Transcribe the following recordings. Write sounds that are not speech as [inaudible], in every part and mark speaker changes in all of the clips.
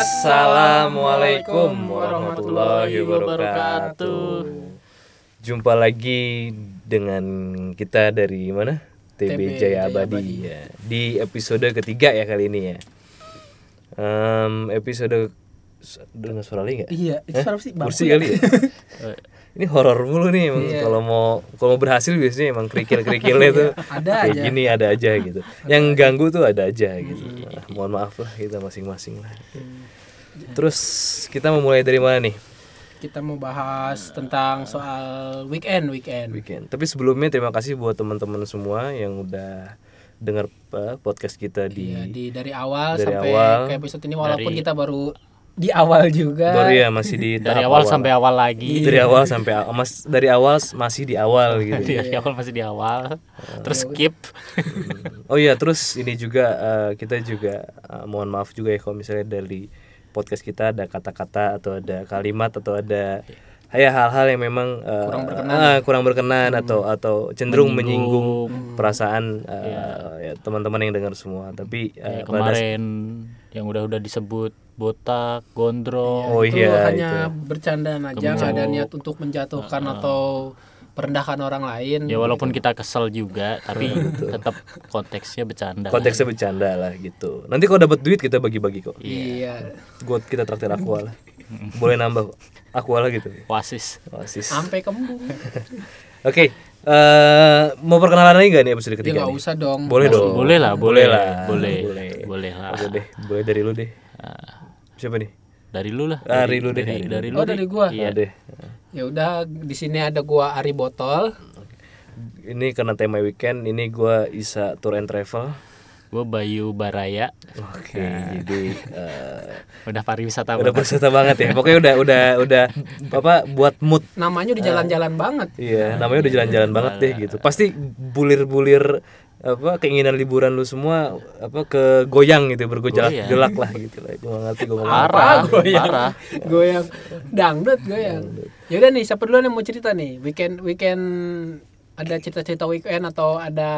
Speaker 1: Assalamualaikum warahmatullahi wabarakatuh. Jumpa lagi dengan kita dari mana? TB
Speaker 2: TB
Speaker 1: Jaya Abadi ya. Di episode ketiga ya kali ini ya. Em, episode dengan suara lagi nggak?
Speaker 2: Iya, itu suara sih? Bangku
Speaker 1: Kursi
Speaker 2: ya?
Speaker 1: kali ya. [laughs] ini horor mulu nih emang
Speaker 2: Iya.
Speaker 1: kalau mau kalau mau berhasil biasanya emang kerikil-kerikilnya tuh
Speaker 2: ada
Speaker 1: kayak
Speaker 2: aja.
Speaker 1: gini ada aja gitu. Yang ganggu tuh ada aja gitu. Nah, mohon maaf lah kita masing-masing lah. Terus kita mau mulai dari mana nih?
Speaker 2: Kita mau bahas tentang soal weekend, weekend.
Speaker 1: Weekend. Tapi sebelumnya terima kasih buat teman-teman semua yang udah dengar eh, podcast kita di
Speaker 2: Iya, di dari awal
Speaker 1: Dari
Speaker 2: sampai
Speaker 1: awal.
Speaker 2: ke episode ini walaupun
Speaker 3: Dari-
Speaker 2: kita baru di awal juga.
Speaker 1: baru ya masih di
Speaker 3: dari
Speaker 1: tahap
Speaker 3: awal sampai awal lagi
Speaker 1: dari awal sampai aw- mas dari awal masih di awal [laughs] gitu.
Speaker 3: dari awal masih di awal terus skip
Speaker 1: Oh iya, terus ini juga eh, kita juga eh, mohon maaf juga ya kalau misalnya dari podcast kita ada kata-kata atau ada kalimat atau ada ya hal-hal yang memang eh,
Speaker 2: Kurang berkenan.
Speaker 1: eh, kurang berkenan atau atau cenderung menyinggung,
Speaker 3: Menyinggung.
Speaker 1: perasaan eh, ya, teman-teman yang dengar semua. Tapi pada-
Speaker 3: kemarin yang udah-udah disebut botak gondrong
Speaker 1: Oh
Speaker 2: itu
Speaker 1: iya,
Speaker 2: hanya bercandaan aja, nggak ada niat untuk menjatuhkan atau merendahkan orang lain.
Speaker 3: ya walaupun kita kesel juga tapi [laughs] tetap konteksnya bercanda
Speaker 1: konteksnya bercanda lah gitu. Nanti kalau dapat duit kita bagi-bagi kok.
Speaker 2: Iya.
Speaker 1: Gue kita traktir aqua lah. [laughs] Boleh nambah kok. Aqua lah gitu.
Speaker 3: wasis
Speaker 1: Oasis.
Speaker 2: Sampai kembung. [laughs]
Speaker 1: Oke, eh mau perkenalan lagi gak nih episode
Speaker 2: Ya
Speaker 1: ketiga?
Speaker 2: nggak
Speaker 1: nih?
Speaker 2: usah dong.
Speaker 1: Boleh dong.
Speaker 3: boleh lah
Speaker 1: Boleh
Speaker 3: boleh
Speaker 1: lah.
Speaker 3: boleh
Speaker 1: Boleh.
Speaker 3: Boleh lah
Speaker 1: Boleh deh, boleh dari lu deh.
Speaker 3: Ah,
Speaker 1: Siapa nih?
Speaker 3: dari lu lah
Speaker 1: Dari lu deh,
Speaker 3: dari,
Speaker 1: dari
Speaker 3: dari
Speaker 2: lu.
Speaker 3: lu
Speaker 2: Oh, dari gua?
Speaker 3: iya
Speaker 1: Nah, deh.
Speaker 2: Ya udah di sini ada gua Ari Botol.
Speaker 1: Ini karena tema weekend, ini gua Isa Tour and Travel.
Speaker 3: gue Bayu Baraya
Speaker 1: Oke, jadi [laughs] eh,
Speaker 3: udah pariwisata
Speaker 1: udah
Speaker 3: banget.
Speaker 1: berserta banget ya. Pokoknya udah udah udah apa buat mood.
Speaker 2: Namanya di jalan-jalan banget.
Speaker 1: Iya, namanya udah jalan-jalan banget deh gitu. Pasti bulir-bulir apa keinginan liburan lu semua apa ke goyang gitu bergejolak
Speaker 3: Goyang.
Speaker 1: gelak lah gitu lah gue gak ngerti gue ngomong apa
Speaker 3: parah
Speaker 2: goyang.
Speaker 3: parah
Speaker 2: goyang dangdut goyang ya udah nih siapa duluan yang mau cerita nih weekend weekend ada cerita-cerita weekend atau ada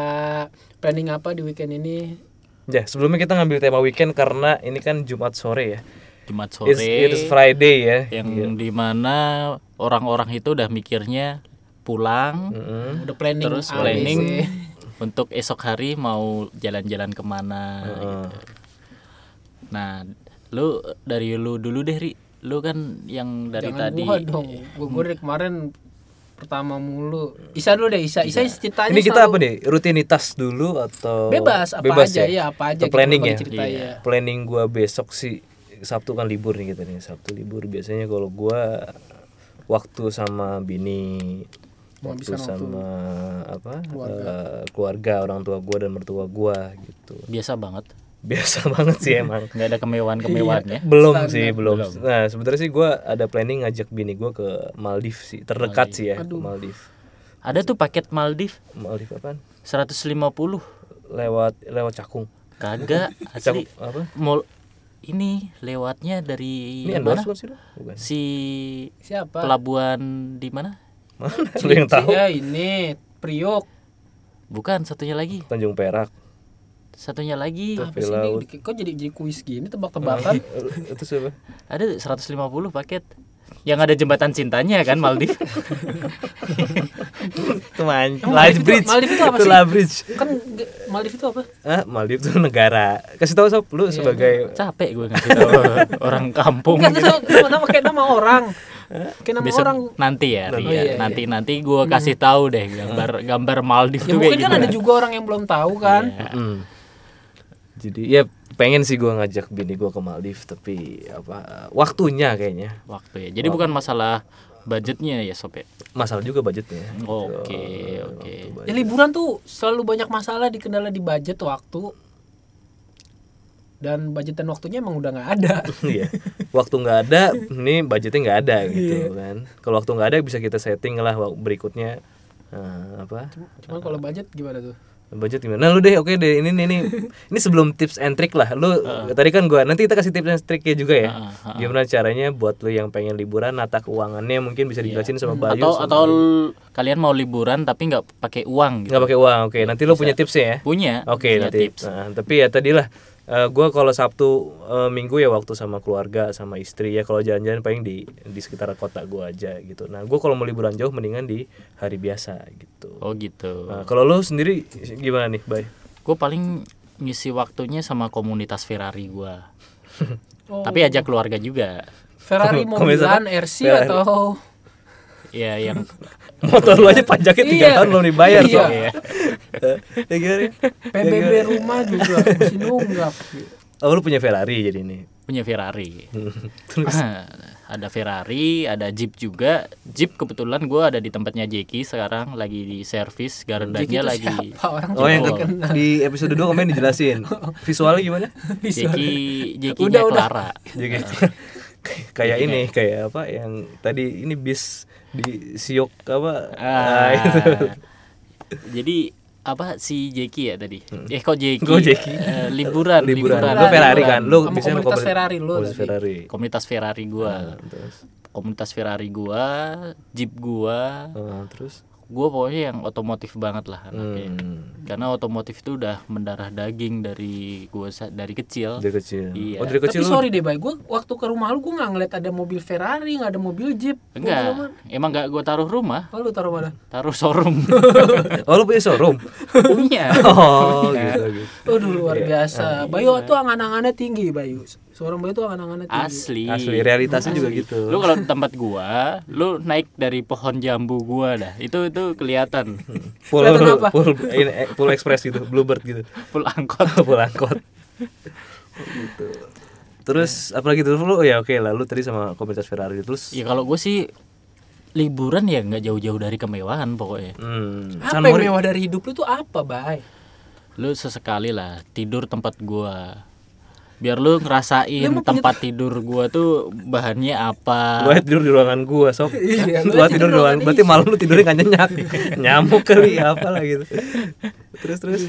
Speaker 2: planning apa di weekend ini
Speaker 1: Ya, sebelumnya kita ngambil tema weekend karena ini kan Jumat sore ya.
Speaker 3: Jumat sore
Speaker 1: It's, it's Friday ya.
Speaker 3: yang di mana orang-orang itu udah mikirnya pulang
Speaker 1: Mm-mm.
Speaker 2: udah planning
Speaker 3: terus planning. Untuk esok hari mau jalan-jalan ke mana
Speaker 1: Heeh.
Speaker 3: nah lu dari lu dulu deh ri. Lu kan yang dari
Speaker 2: jangan
Speaker 3: tadi.
Speaker 2: gua dong. Gua, gua dari kemarin pertama mulu. Isa dulu deh Isa. Isa ceritanya
Speaker 1: Ini kita
Speaker 2: selalu
Speaker 1: apa nih? Rutinitas dulu atau
Speaker 2: bebas apa
Speaker 1: bebas
Speaker 2: aja ya, apa aja
Speaker 1: Atau
Speaker 2: gitu
Speaker 1: planning ya.
Speaker 2: cerita ya.
Speaker 1: Planning gua besok sih Sabtu kan libur nih kita nih. Sabtu libur. Biasanya kalau gua waktu sama bini waktu
Speaker 2: Menghabiskan waktu.
Speaker 1: sama apa eh, keluarga orang tua gua dan mertua gua gitu.
Speaker 3: Biasa banget.
Speaker 1: Biasa [laughs] banget sih emang.
Speaker 3: Nggak ada kemewahan kemewahannya
Speaker 1: belum sih belum. nah sebenarnya sih gua ada planning ngajak bini gua ke Maldives sih. Terdekat sih ya ke Maldives
Speaker 3: ada tuh paket Maldives
Speaker 1: Maldives apaan?
Speaker 3: 150
Speaker 1: lewat lewat Cakung.
Speaker 3: Kagak [laughs]
Speaker 1: Cakung
Speaker 3: asli
Speaker 1: apa?
Speaker 3: Mau ini lewatnya dari
Speaker 1: ini
Speaker 3: mana?
Speaker 1: sih bukan.
Speaker 3: Si
Speaker 2: siapa?
Speaker 3: pelabuhan di mana
Speaker 1: mana? Lu yang tahu.
Speaker 2: Ya ini Priok.
Speaker 3: Bukan satunya lagi.
Speaker 1: Tanjung Perak.
Speaker 3: Satunya lagi.
Speaker 2: Apa sih ini? kok jadi jadi kuis gini tebak-tebakan? [laughs]
Speaker 1: Itu siapa?
Speaker 3: Ada 150 paket. Yang ada jembatan cintanya kan Maldives. [laughs]
Speaker 1: Itu man
Speaker 2: Maldives itu-
Speaker 1: Bridge.
Speaker 2: Maldives itu apa
Speaker 1: itu
Speaker 2: sih?
Speaker 1: Live Bridge.
Speaker 2: Kan Maldives itu apa?
Speaker 1: Ah Maldives itu negara. Kasih tahu sob
Speaker 2: Iya,
Speaker 1: lu sebagai
Speaker 3: capek gue ngasih tahu [laughs] orang kampung
Speaker 2: Enggak
Speaker 3: gitu.
Speaker 2: itu nama kayak nama orang kayak nama
Speaker 3: Besok
Speaker 2: orang.
Speaker 3: nanti ya,
Speaker 2: Oh, iya, iya.
Speaker 3: nanti nanti gue kasih tahu deh gambar gambar Maldives
Speaker 2: ya
Speaker 3: tuh
Speaker 2: mungkin
Speaker 3: kayak
Speaker 2: kan
Speaker 3: gimana.
Speaker 2: ada juga orang yang belum tahu kan.
Speaker 3: Iya.
Speaker 1: Mm. jadi ya pengen sih gua ngajak bini gua ke Maldives tapi apa waktunya kayaknya.
Speaker 3: Waktu ya. Jadi bukan masalah budgetnya ya sob ya?
Speaker 1: Masalah juga budgetnya.
Speaker 3: Oke oke.
Speaker 2: ya liburan tuh selalu banyak masalah di kendala di budget waktu dan budget dan waktunya emang udah nggak ada [laughs]
Speaker 1: Iya, waktu nggak ada, ini budgetnya nggak ada gitu kan. Kalau waktu nggak ada bisa kita setting lah berikutnya eh, apa?
Speaker 2: cuman kalau budget gimana tuh
Speaker 1: Budget gimana? Nah, lu deh, oke deh. Ini ini ini, ini sebelum tips and trick lah. Lu tadi kan gua nanti kita kasih tips and tricknya juga ya. Gimana caranya buat lu yang pengen liburan nata keuangannya mungkin bisa dijelasin sama Bayu.
Speaker 3: atau
Speaker 1: sama-
Speaker 3: atau l- kalian mau liburan tapi nggak pakai uang gitu
Speaker 1: nggak pakai uang. Oke, nanti lu punya tipsnya ya.
Speaker 3: punya
Speaker 1: Oke,
Speaker 3: punya
Speaker 1: nanti.
Speaker 3: tips
Speaker 1: Nah, tapi ya tadilah Eh, gua kalau Sabtu eh, Minggu ya waktu sama keluarga sama istri ya kalau jalan-jalan paling di di sekitar kota gua aja gitu. Nah, gua kalau mau liburan jauh mendingan di hari biasa gitu.
Speaker 3: Oh gitu.
Speaker 1: Nah, kalau lu sendiri gimana nih, Bay?
Speaker 3: Gue paling ngisi waktunya sama komunitas Ferrari gua. [laughs]
Speaker 2: Oh.
Speaker 3: Tapi ajak keluarga juga.
Speaker 2: Ferrari [laughs] mobilan? RC
Speaker 1: Ferrari.
Speaker 2: atau
Speaker 3: Ya yang [laughs]
Speaker 1: Motor lu aja pajaknya tiga
Speaker 2: Iya.
Speaker 1: tahun belum dibayar
Speaker 2: Iya.
Speaker 1: Sob. [laughs] ya gimana? Ya,
Speaker 2: PBB
Speaker 1: gimana?
Speaker 2: rumah juga masih nunggak.
Speaker 1: Oh, lu punya Ferrari jadi ini.
Speaker 3: punya Ferrari. [laughs]
Speaker 1: Terus
Speaker 3: ada Ferrari, ada Jeep juga. Jeep kebetulan gua ada di tempatnya Jeki sekarang lagi di servis
Speaker 2: itu
Speaker 3: lagi.
Speaker 2: siapa orang
Speaker 1: Oh yang di episode 2 kemarin dijelasin Visualnya gimana?
Speaker 3: Jeki Jekinya
Speaker 2: Udah, udah.
Speaker 3: Clara. [laughs]
Speaker 1: Kayak ini kayak apa yang tadi ini bis di siok apa
Speaker 3: Ah,
Speaker 1: itu.
Speaker 3: jadi apa si Jeki ya tadi? Eh kok Jeki?
Speaker 1: Kok Jeki?
Speaker 3: Eh, liburan,
Speaker 1: liburan.
Speaker 3: liburan.
Speaker 1: Lu Ferrari kan? Lu biasanya
Speaker 2: komunitas Ferrari lu
Speaker 1: komunitas. Ferrari.
Speaker 3: Komunitas Ferrari gua.
Speaker 1: Terus
Speaker 3: Komunitas Ferrari gua, Jeep gua.
Speaker 1: ah, terus
Speaker 3: Gua pokoknya yang otomotif banget lah anaknya.
Speaker 1: hmm,
Speaker 3: Karena otomotif itu udah mendarah daging dari gua sa- dari kecil.
Speaker 1: dari kecil.
Speaker 3: Iya.
Speaker 1: Oh, dari kecil
Speaker 2: Tapi
Speaker 1: lu
Speaker 2: sorry deh, Bay. Gue waktu ke rumah lu gue nggak ngeliat ada mobil Ferrari, nggak ada mobil Jeep. Gua
Speaker 3: Enggak, emang enggak gua taruh rumah,
Speaker 2: Oh, lu taruh mana?
Speaker 3: taruh showroom. [laughs]
Speaker 1: Oh, lu punya showroom.
Speaker 3: Punya.
Speaker 1: Oh, gitu gitu.
Speaker 2: Aduh luar
Speaker 1: Iya.
Speaker 2: biasa. Bayu tuh angan-angannya tinggi, Bayu. Seorang Bayu tuh tinggi.
Speaker 3: Asli.
Speaker 1: Asli realitasnya juga gitu.
Speaker 3: Lu kalau tempat gua, lu naik dari pohon jambu gua dah. Itu itu kelihatan [laughs]
Speaker 1: Full
Speaker 2: Kelihatan apa?
Speaker 1: full eh, full express gitu, bluebird gitu. [laughs]
Speaker 3: full angkot. [laughs]
Speaker 1: full angkot. gitu. Terus apalagi tuh lu oh ya oke lah lu tadi sama komunitas Ferrari terus
Speaker 3: Ya kalau gue sih liburan ya nggak jauh-jauh dari kemewahan pokoknya.
Speaker 1: hmm,
Speaker 2: Apa yang mewah dari hidup lu tuh apa, Bay?
Speaker 3: Lu sesekali lah tidur tempat gua. Biar lu ngerasain
Speaker 2: Lu mau punya-
Speaker 3: tempat tidur gua tuh bahannya apa.
Speaker 1: Gua tidur di ruangan gua, sob. [laughs]
Speaker 2: Iya, gua
Speaker 1: tidur di ruangan, berarti malam lu tidurnya nggak nyenyak. [laughs] Nyamuk kali apa lah gitu. Terus terus.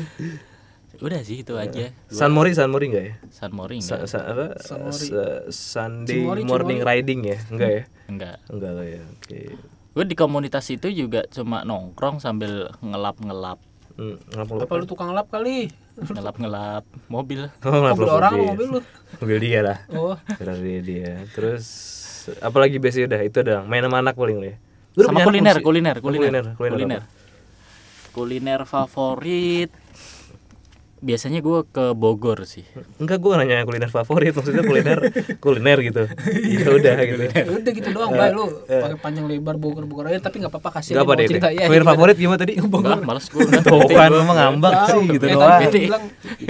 Speaker 3: Udah sih itu aja. Gua-
Speaker 1: San Mori, San Mori enggak ya?
Speaker 3: San Mori
Speaker 1: Sa,
Speaker 3: enggak?
Speaker 1: sa- apa?
Speaker 2: San Mori.
Speaker 1: Sa- Sunday
Speaker 2: Cimori,
Speaker 1: morning
Speaker 2: Cimori.
Speaker 1: riding ya? Enggak ya?
Speaker 3: Enggak.
Speaker 1: Enggak lah ya. Oke.
Speaker 3: Gue di komunitas itu juga cuma nongkrong sambil ngelap-ngelap.
Speaker 1: Hmm, ngapa
Speaker 2: Apa lu tukang lap kali?
Speaker 3: Ngelap-ngelap mobil. [laughs]
Speaker 1: Oh, ngapa
Speaker 2: Mobil orang mobil lu?
Speaker 1: Mobil dia lah.
Speaker 2: Oh,
Speaker 1: Ferrari dia. Terus apalagi biasanya udah itu udah main sama anak paling lah ya. Lu
Speaker 3: Sama kuliner, kuliner,
Speaker 1: Oh,
Speaker 3: kuliner,
Speaker 1: kuliner, kuliner,
Speaker 3: kuliner.
Speaker 1: apa?
Speaker 3: Kuliner favorit. Biasanya gue ke Bogor sih.
Speaker 1: Enggak gua nanya kuliner favorit, maksudnya kuliner [laughs] kuliner gitu. Ya udah gitu.
Speaker 2: ya udah gitu doang, Bay lu. Pakai panjang lebar Bogor-Bogor aja tapi nggak apa-apa kasih
Speaker 1: Enggak apa deh.
Speaker 2: cerita ya.
Speaker 1: Kuliner
Speaker 2: gimana?
Speaker 1: favorit gimana tadi?
Speaker 3: Enggak, males gue
Speaker 1: kan lu mah ngambek sih gitu
Speaker 2: eh,
Speaker 1: doang.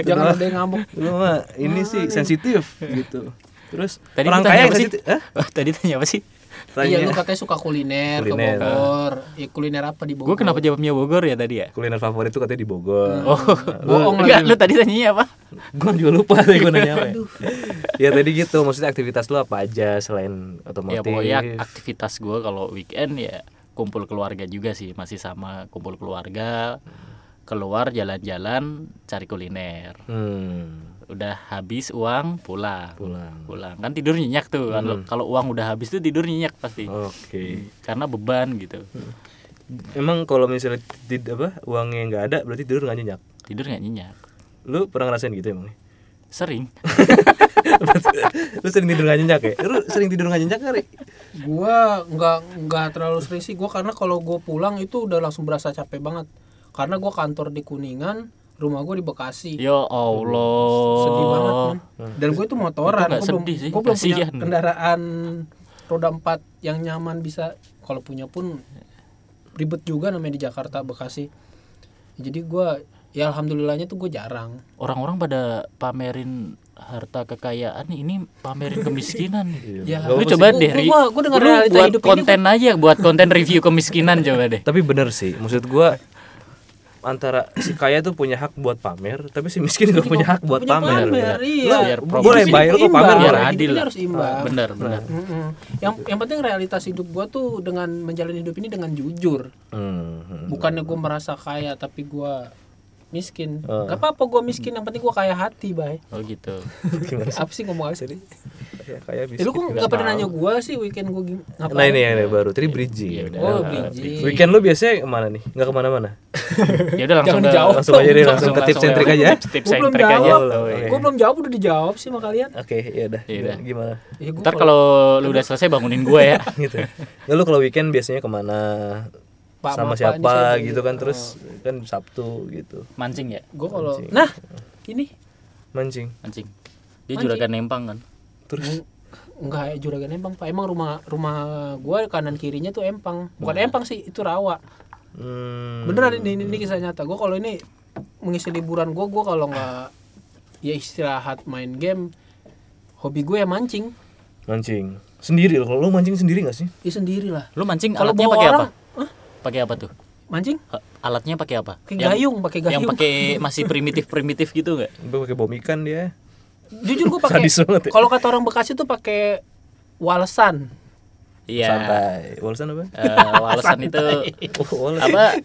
Speaker 2: Jangan ada yang ngambek.
Speaker 1: Lu mah ini sih sensitif gitu. Terus
Speaker 3: Tadi
Speaker 1: orang kaya yang
Speaker 3: sih?
Speaker 1: sensitif.
Speaker 3: Tadi tanya apa sih?
Speaker 2: Iya, lu
Speaker 1: Tanya
Speaker 2: katanya suka kuliner,
Speaker 1: Kuliner.
Speaker 2: ke Bogor. Ya kuliner apa di Bogor?
Speaker 3: Gue kenapa jawabnya Bogor ya tadi ya?
Speaker 1: kuliner favorit tuh katanya di Bogor.
Speaker 3: Oh,
Speaker 2: Bohong
Speaker 3: enggak,
Speaker 2: lagi.
Speaker 3: lu tadi tanyanya apa?
Speaker 1: Gua juga lupa tadi gua nanya apa. Ya, ya tadi gitu, maksudnya aktivitas lu apa aja selain otomotif?
Speaker 3: Ya pokoknya aktivitas gue kalau weekend ya kumpul keluarga juga sih, masih sama kumpul keluarga, keluar jalan-jalan cari kuliner.
Speaker 1: Hmm,
Speaker 3: Udah habis uang pulang.
Speaker 1: pulang.
Speaker 3: Pulang kan tidur nyenyak tuh. Kalau kalau uang udah habis tuh tidur nyenyak pasti.
Speaker 1: Oke.
Speaker 3: Karena beban gitu.
Speaker 1: Emang kalau misalnya tid apa uangnya nggak ada berarti tidur nggak nyenyak.
Speaker 3: Tidur nggak nyenyak.
Speaker 1: Lu pernah ngerasain gitu emang?
Speaker 3: Sering. [laughs]
Speaker 1: lu sering tidur nggak nyenyak ya? Lu sering tidur nggak nyenyak kali?
Speaker 2: Gua nggak nggak terlalu sering sih. Gua karena kalau gua pulang itu udah langsung berasa capek banget. Karena gua kantor di Kuningan, rumah gua di Bekasi.
Speaker 3: Ya Allah.
Speaker 2: Sedih banget, man. Dan gue itu motoran.
Speaker 3: Itu nggak
Speaker 2: Gua belum,
Speaker 3: sedih sih,
Speaker 2: gua belum punya kendaraan roda 4 yang nyaman bisa. Kalau punya pun ribet juga namanya di Jakarta, Bekasi. Jadi gua ya alhamdulillahnya tuh gue jarang.
Speaker 3: Orang-orang pada pamerin harta kekayaan ini pamerin kemiskinan.
Speaker 2: Ya,
Speaker 1: Nggak
Speaker 3: Lu coba deh,
Speaker 2: Gua- gua- gua dengar realita
Speaker 3: buat
Speaker 2: hidup ini,
Speaker 3: konten aja, buat konten review kemiskinan coba deh.
Speaker 1: Tapi bener sih, maksud gua antara si kaya tuh punya hak buat pamer, tapi si miskin nggak punya hak buat
Speaker 2: Punya
Speaker 1: pamer.
Speaker 2: pamer,
Speaker 1: Lu
Speaker 2: iya.
Speaker 3: Biar
Speaker 1: boleh bayar lu pamer.
Speaker 3: Biar adil lah.
Speaker 2: harus imbang.
Speaker 3: Bener, bener.
Speaker 2: Mm-mm. Yang yang penting realitas hidup gua tuh dengan menjalani hidup ini dengan jujur.
Speaker 1: Hmm, hmm.
Speaker 2: Bukannya gue merasa kaya tapi gua miskin
Speaker 1: Oh.
Speaker 2: Gak apa-apa gue miskin yang penting gue kaya hati bay
Speaker 3: Oh gitu.
Speaker 1: Gimana [laughs] sih?
Speaker 2: apa sih ngomong apa sih
Speaker 1: Ya, kayak
Speaker 2: Eh, lu kok
Speaker 1: biskuit.
Speaker 2: gak pernah nanya gue sih weekend gue gim- ngapain
Speaker 1: Nah ini yang baru, tadi bridging.
Speaker 3: Ya
Speaker 2: oh bridging
Speaker 1: Weekend lu biasanya ke mana nih? Nggak ke mana-mana? [laughs]
Speaker 3: Ya udah langsung
Speaker 2: Jangan dijawab.
Speaker 1: Langsung aja deh, langsung ke tips sentrik
Speaker 3: ke
Speaker 1: aja.
Speaker 3: Tips, sentrik aja.
Speaker 2: jawab gue belum jawab udah dijawab sih sama kalian
Speaker 1: Oke, ya udah.
Speaker 3: Ya.
Speaker 1: Gimana?
Speaker 2: Ya, gua
Speaker 3: Ntar kalau lu udah selesai bangunin gue ya. [laughs]
Speaker 1: gitu. Nggak, lu kalau weekend biasanya ke mana?
Speaker 2: Pak,
Speaker 1: sama siapa gitu kan terus kan Sabtu gitu.
Speaker 3: Mancing ya?
Speaker 2: gue kalau nah ini
Speaker 1: Mancing.
Speaker 3: Mancing. Dia
Speaker 2: Mancing.
Speaker 3: juragan nempang kan.
Speaker 1: Terus
Speaker 2: enggak ya juragan empang pak emang rumah rumah gue kanan kirinya tuh empang bukan empang sih itu rawa
Speaker 1: hmm,
Speaker 2: beneran ini, ini, ini kisah nyata gue kalau ini mengisi liburan gue gue kalau nggak ya istirahat main game hobi gue ya mancing
Speaker 1: mancing. Sendiri loh. Kalau lu mancing sendiri gak sih?
Speaker 2: ya sendiri lah
Speaker 3: Lu mancing
Speaker 2: Kalau
Speaker 3: alatnya
Speaker 2: bawa
Speaker 3: pakai apa? Pakai apa tuh?
Speaker 2: mancing
Speaker 3: Alatnya pakai apa?
Speaker 2: pakai gayung pakai
Speaker 3: Yang
Speaker 2: gayung
Speaker 3: pakai masih primitif-primitif gitu nggak?
Speaker 1: Gue pakai bom ikan dia.
Speaker 2: jujur gue [laughs] pakai
Speaker 1: ya.
Speaker 2: kalau kata orang bekasi tuh pakai walesan
Speaker 3: Iya.
Speaker 1: Santai. Walsan apa?
Speaker 3: Eh, walesan itu [laughs]
Speaker 1: Oh,
Speaker 3: apa?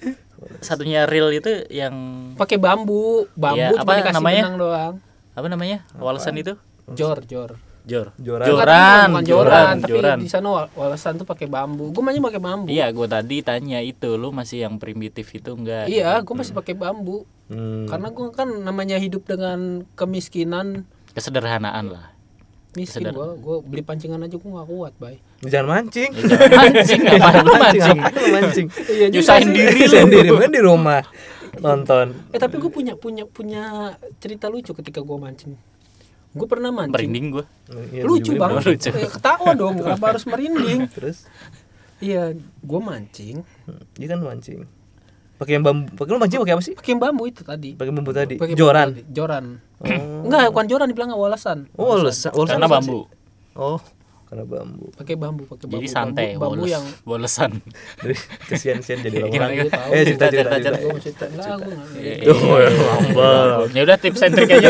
Speaker 3: Satunya real itu yang
Speaker 2: pakai bambu bambu cuma
Speaker 3: apa
Speaker 2: dikasih
Speaker 3: namanya?
Speaker 2: benang doang
Speaker 3: apa namanya? Walesan itu?
Speaker 2: jor jor
Speaker 3: Jor.
Speaker 1: Joran.
Speaker 3: Joran,
Speaker 2: bukan
Speaker 3: joran,
Speaker 2: joran, tapi
Speaker 3: joran.
Speaker 2: di sana wal- walesan tuh pakai bambu gue mancing pakai bambu
Speaker 3: Iya, gue tadi tanya itu, lu masih yang primitif itu enggak?
Speaker 2: iya gue masih pakai bambu
Speaker 1: Hmm.
Speaker 2: karena gue kan namanya hidup dengan kemiskinan
Speaker 3: Kesederhanaan lah.
Speaker 2: miskin gue gue beli pancingan aja gue gak kuat bay
Speaker 1: Jangan mancing.
Speaker 3: Ya, jangan [laughs] mancing, ngapain lu mancing?
Speaker 1: Mancing.
Speaker 2: iya
Speaker 3: Nyusahin diri lu.
Speaker 1: Sendiri main di rumah nonton.
Speaker 2: eh tapi gue punya punya punya cerita lucu ketika gue mancing gue pernah mancing
Speaker 3: Merinding gue.
Speaker 1: Iya,
Speaker 2: lucu banget
Speaker 3: lucu.
Speaker 2: Eh, ketawa dong kenapa harus merinding
Speaker 1: Terus
Speaker 2: iya gue mancing
Speaker 1: dia kan mancing. Pakai yang bambu. Pakai lu mancing pakai apa sih?
Speaker 2: pakai bambu itu tadi
Speaker 1: Pakai bambu tadi.
Speaker 2: Bambu
Speaker 1: Joran.
Speaker 2: tadi. joran
Speaker 1: Oh.
Speaker 2: enggak bukan joran dibilang walasan
Speaker 1: Oh, walsan
Speaker 3: Karena bambu.
Speaker 1: sih? Oh, karena bambu.
Speaker 2: pakai bambu pakai bambu
Speaker 3: Jadi santai,
Speaker 2: bambu, bambu yang
Speaker 3: wolesan.
Speaker 1: Dari kesian-sian jadi [laughs] lama.
Speaker 3: gimana?
Speaker 1: Eh, cerita cerita
Speaker 3: Cerita,
Speaker 1: cerita.
Speaker 3: cerita.
Speaker 2: gue mau cerita enggak gue nggak
Speaker 1: Oh, ya, lambang.
Speaker 3: Ya udah tips sentrik aja.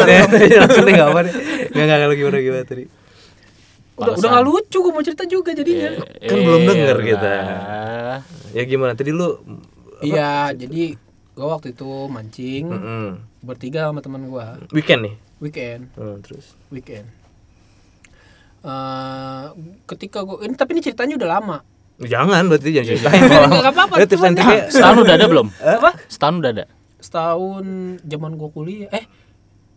Speaker 1: Langsung enggak apa deh. Enggak enggak kalau gimana gimana tadi.
Speaker 2: udah udah nggak lucu gue mau cerita juga jadinya
Speaker 1: Kan belum denger kita.
Speaker 3: lah.
Speaker 1: Ya gimana tadi lu
Speaker 2: iya jadi gue waktu itu mancing bertiga sama teman gue
Speaker 1: weekend nih.
Speaker 2: weekend
Speaker 1: Hmm, terus
Speaker 2: weekend Eh, ketika gue ini tapi ini ceritanya udah lama
Speaker 1: Jangan berarti jangan [laughs] ceritain
Speaker 2: Nggak apa-apa,
Speaker 1: tips [laughs] and
Speaker 3: Setahun udah ada belum?
Speaker 2: apa
Speaker 3: Setahun udah ada.
Speaker 2: setahun zaman gue kuliah eh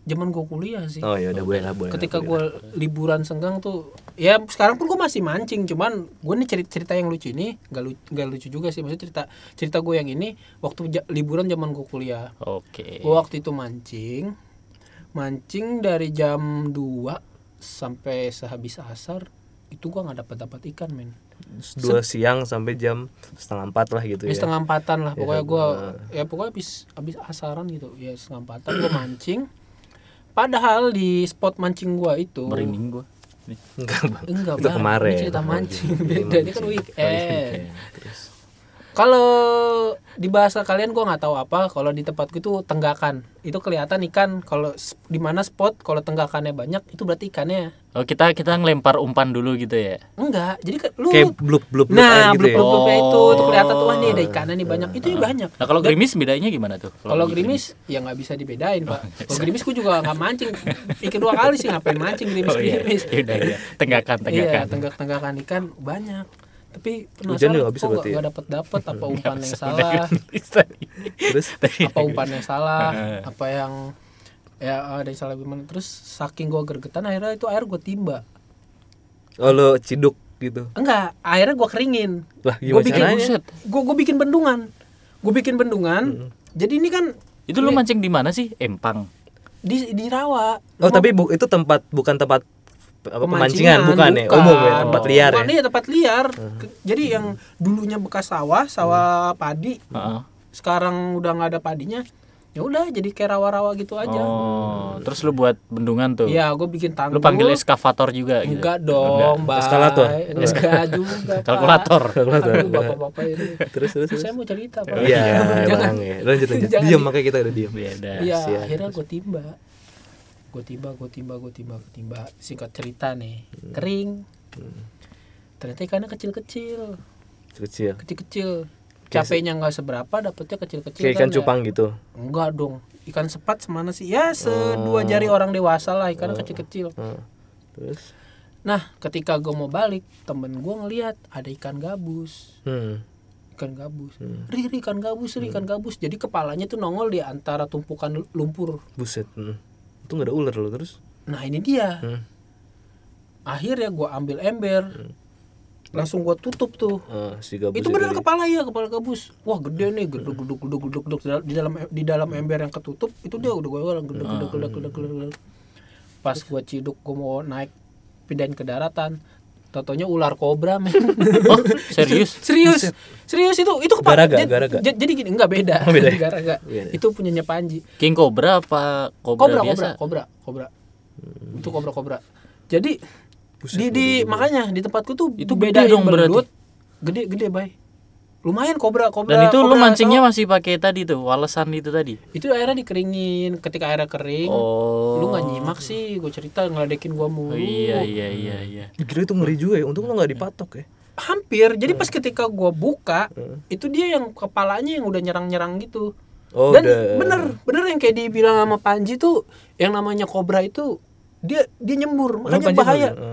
Speaker 2: zaman gue kuliah sih
Speaker 1: Oh ya udah boleh lah boleh.
Speaker 2: ketika gue liburan senggang tuh ya sekarang pun gue masih mancing cuman gue nih cerita cerita yang lucu ini gak lucu, gak lucu juga sih maksudnya cerita cerita gue yang ini waktu ja- liburan zaman gue kuliah
Speaker 3: Oke.
Speaker 2: gue waktu itu mancing mancing dari jam 2 sampai sehabis asar itu gue nggak dapat dapat ikan men
Speaker 1: dua siang sampai jam setengah empat lah gitu
Speaker 2: ya,
Speaker 1: ya.
Speaker 2: setengah empatan lah pokoknya gue
Speaker 1: heeh.
Speaker 2: ya pokoknya habis habis asaran gitu ya setengah empatan gue mancing padahal di spot mancing gue itu
Speaker 3: Merinding gue.
Speaker 1: Enggak, Bang.
Speaker 2: enggak Bang.
Speaker 1: kemarin.
Speaker 2: Ini cerita
Speaker 1: Oh,
Speaker 2: mancing [laughs] beda ini kan weekend
Speaker 1: Terus
Speaker 2: kalau di bahasa kalian gue nggak tahu apa kalau di tempatku itu tenggakan itu kelihatan ikan kalau di mana spot kalau tenggakannya banyak itu berarti ikannya
Speaker 3: Oh kita kita ngelempar umpan dulu gitu ya.
Speaker 2: enggak jadi kan lu
Speaker 1: kayak blub blub blub
Speaker 2: nah
Speaker 1: aja gitu
Speaker 2: blub
Speaker 1: ya.
Speaker 2: blub blubnya itu
Speaker 3: Oh.
Speaker 2: itu kelihatan tuh nih ada ikannya nih banyak itu ya banyak
Speaker 3: Nah kalau gerimis bedanya gimana tuh?
Speaker 2: kalau gerimis ya nggak bisa dibedain pak kalau gerimis gue juga nggak mancing ikan dua kali sih ngapain mancing gerimis
Speaker 3: Oh iya.
Speaker 2: gerimis
Speaker 3: Ya udah ya. Tenggakan
Speaker 2: iya
Speaker 3: tenggakan.
Speaker 2: tenggak tenggakan ikan banyak tapi
Speaker 1: Hujan juga bisa
Speaker 2: kok
Speaker 1: berarti
Speaker 2: nggak dapat dapat [laughs] [laughs] [laughs] apa umpan yang salah?
Speaker 1: Terus?
Speaker 2: Apa umpan yang salah? Apa yang ya ada yang salah gimana? Terus saking gue gergetan akhirnya itu air gue timba.
Speaker 1: Oh lo ciduk gitu.
Speaker 2: enggak airnya gue keringin.
Speaker 1: Lah
Speaker 2: gue
Speaker 1: gimana
Speaker 2: bikin
Speaker 1: caranya?
Speaker 2: gue gue bikin bendungan. Gue bikin bendungan.
Speaker 1: Hmm.
Speaker 2: jadi ini kan
Speaker 3: Itu lu mancing di mana sih? Empang.
Speaker 2: di di rawa.
Speaker 1: Oh tapi bu, itu tempat bukan tempat apa, pemancingan
Speaker 2: Pemancingan,
Speaker 1: bukan, ya umum ya tempat liar
Speaker 2: Bukan,
Speaker 1: ya.
Speaker 2: iya, tempat liar Ke- jadi yang dulunya bekas sawah sawah padi
Speaker 3: Heeh.
Speaker 2: sekarang udah nggak ada padinya ya udah jadi kayak rawa-rawa gitu aja
Speaker 3: Oh, terus lu buat bendungan tuh.
Speaker 2: Iya, gue bikin tanggul.
Speaker 3: Lu panggil eskavator juga gitu.
Speaker 2: Enggak dong, Bang.
Speaker 1: Eskalator?
Speaker 2: Enggak juga.
Speaker 3: Kalkulator.
Speaker 1: Kalkulator.
Speaker 2: Aduh, bapak-bapak ini. [laughs]
Speaker 1: Terus terus terus.
Speaker 2: Saya mau cerita, Pak.
Speaker 1: Iya, [laughs]
Speaker 2: Jangan.
Speaker 1: ya. Lanjut lanjut. Diam
Speaker 2: di-
Speaker 1: makanya kita udah diam.
Speaker 2: Iya,
Speaker 1: sian.
Speaker 2: akhirnya gue timba. Gue timba, gue timba, gue timba, gue timba. Singkat cerita nih, kering. Ternyata ikannya kecil-kecil,
Speaker 1: Kecil.
Speaker 2: kecil-kecil. capeknya nggak seberapa dapetnya kecil-kecil
Speaker 1: kayak
Speaker 2: kan
Speaker 1: ikan
Speaker 2: ya.
Speaker 1: cupang gitu?
Speaker 2: Enggak dong. Ikan sepat semana sih? Ya sedua jari orang dewasa lah. Ikan kecil-kecil.
Speaker 1: Hmm. terus?
Speaker 2: Nah ketika gue mau balik temen gue ngeliat ada ikan gabus.
Speaker 1: Hmm.
Speaker 2: ikan gabus. Ri ri ikan gabus ri ikan gabus. Jadi kepalanya tuh nongol di antara tumpukan lumpur.
Speaker 1: Buset hmm. Itu nggak ada ular loh terus?
Speaker 2: Nah ini dia.
Speaker 1: Hmm.
Speaker 2: akhirnya gue ambil ember. Langsung gue tutup tuh.
Speaker 1: Ah, si gabus
Speaker 2: itu benar kepala ya kepala gabus. Wah gede nih geduk geduk geduk geduk geduk. Di dalam di dalam ember yang ketutup itu dia udah gue geduk geduk geduk geduk geduk pas gue ciduk gue mau naik pindahin ke daratan Totonya ular kobra men [laughs]
Speaker 3: Oh, serius? [laughs]
Speaker 2: serius serius itu itu kepala
Speaker 1: Garaga,
Speaker 2: jadi,
Speaker 1: garaga.
Speaker 2: jadi- jadi gini enggak beda
Speaker 1: Oh, beda ya? [laughs]
Speaker 2: garaga
Speaker 1: Beda.
Speaker 2: itu punyanya Panji
Speaker 3: King Cobra apa
Speaker 2: kobra kobra
Speaker 3: biasa?
Speaker 2: kobra kobra itu kobra kobra jadi
Speaker 1: Buset,
Speaker 2: di di makanya di tempatku tuh
Speaker 3: Itu
Speaker 2: beda
Speaker 3: dong berarti.
Speaker 2: gede gede bay lumayan kobra kobra
Speaker 3: Dan itu lu
Speaker 2: kobra
Speaker 3: mancingnya
Speaker 2: tau.
Speaker 3: masih pakai tadi tuh, walesan itu tadi.
Speaker 2: itu airnya dikeringin ketika airnya kering
Speaker 3: Oh.
Speaker 2: lu nggak nyimak sih gue cerita ngeledekin gua mulu
Speaker 3: Oh, iya iya iya iya.
Speaker 1: Gila itu ngeri juga ya untung lo nggak dipatok ya
Speaker 2: hampir jadi pas ketika gua buka itu dia yang kepalanya yang udah nyerang-nyerang gitu
Speaker 1: oh
Speaker 2: dan
Speaker 1: udah
Speaker 2: bener bener yang kayak dibilang sama Panji tuh yang namanya kobra itu dia dia nyembur makanya bahaya
Speaker 1: eh.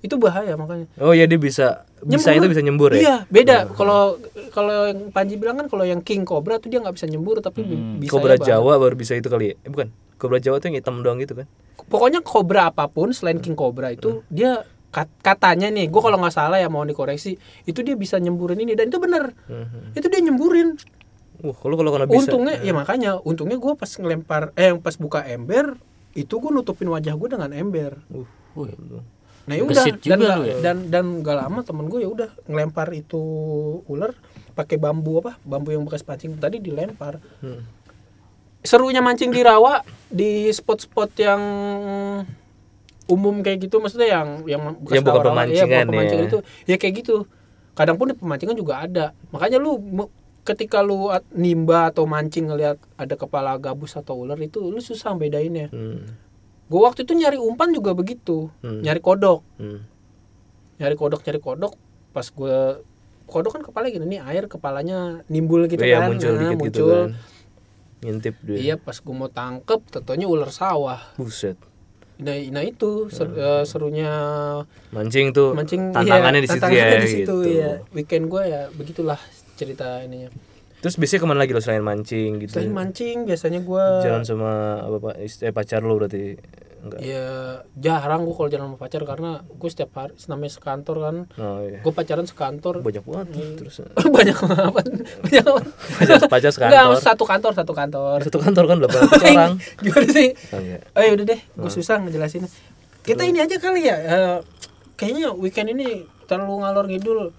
Speaker 2: Itu bahaya makanya.
Speaker 1: Oh ya dia bisa bisa itu bisa nyembur ya?
Speaker 2: Iya beda. Kalau kalau yang Panji bilang kan kalau yang king cobra tuh dia nggak bisa nyembur tapi bi- bisa
Speaker 1: Kobra
Speaker 2: ya.
Speaker 1: Jawa baru bisa itu kali ya? Eh, bukan. Kobra Jawa tuh yang hitam doang gitu kan?
Speaker 2: Pokoknya kobra apa pun selain king cobra itu dia kat- katanya nih gue kalau nggak salah ya mohon dikoreksi itu dia bisa nyemburin ini dan itu bener.
Speaker 1: Mhm.
Speaker 2: itu dia nyemburin.
Speaker 1: Wah kalau kalau kena bisa
Speaker 2: untungnya ya makanya. Untungnya gue pas ngelempar eh yang pas buka ember itu gue nutupin wajah gue dengan ember.
Speaker 1: Uh
Speaker 3: Wih.
Speaker 2: Nah ya udah dan
Speaker 3: ya?
Speaker 2: dan dan gak lama temen gue ya udah ngelempar itu ular pakai bambu apa bambu yang bekas pancing tadi dilempar
Speaker 1: Hmm.
Speaker 2: serunya mancing di rawa di spot-spot yang umum kayak gitu maksudnya yang yang bekas
Speaker 1: Yang bukan
Speaker 2: iya,
Speaker 1: pemancingan
Speaker 2: bukan pemancingan
Speaker 1: ya.
Speaker 2: itu ya kayak gitu kadang pun di pemancingan juga ada makanya lu ketika lu nimba atau mancing ngelihat ada kepala gabus atau ular itu lu susah bedainnya
Speaker 1: Hmm.
Speaker 2: Gua waktu itu nyari umpan juga begitu.
Speaker 1: Hmm.
Speaker 2: nyari kodok.
Speaker 1: Hmm.
Speaker 2: nyari kodok nyari kodok. Pas gue kodok kan kepala gini nih air kepalanya nimbul gitu
Speaker 1: iya
Speaker 2: kan.
Speaker 1: muncul
Speaker 2: Nah,
Speaker 1: dikit gitu
Speaker 2: muncul.
Speaker 1: kan. Ngintip dia.
Speaker 2: Iya pas gue mau tangkep tentunya ular sawah.
Speaker 1: Buset.
Speaker 2: Nah, nah itu ser- eh, serunya
Speaker 1: mancing tuh
Speaker 2: mancing
Speaker 1: tantangannya
Speaker 2: iya,
Speaker 1: di situ
Speaker 2: tantangannya
Speaker 1: ya
Speaker 2: di situ,
Speaker 1: gitu.
Speaker 2: iya. weekend gue ya begitulah cerita ininya
Speaker 1: terus biasanya ke mana lagi lo selain mancing gitu?
Speaker 2: Selain mancing biasanya gue
Speaker 1: jalan sama apa pak eh, pacar lo berarti? Enggak.
Speaker 2: Ya jarang gue kalau jalan sama pacar karena gue setiap hari namanya sekantor kan.
Speaker 1: Oh iya.
Speaker 2: Gue pacaran sekantor.
Speaker 1: Banyak banget tuh, terus. [laughs]
Speaker 2: Banyak apa banyak apa
Speaker 1: pacar pacar
Speaker 2: Enggak,
Speaker 1: sekantor
Speaker 2: satu kantor satu kantor.
Speaker 1: Satu kantor kan ratus [laughs] orang?
Speaker 2: Gimana sih?
Speaker 1: Oh, iya.
Speaker 2: Oh ya udah deh, gue susah ngejelasin. Kita ini aja kali ya. eh, kayaknya weekend ini terlalu ngalor ngidul.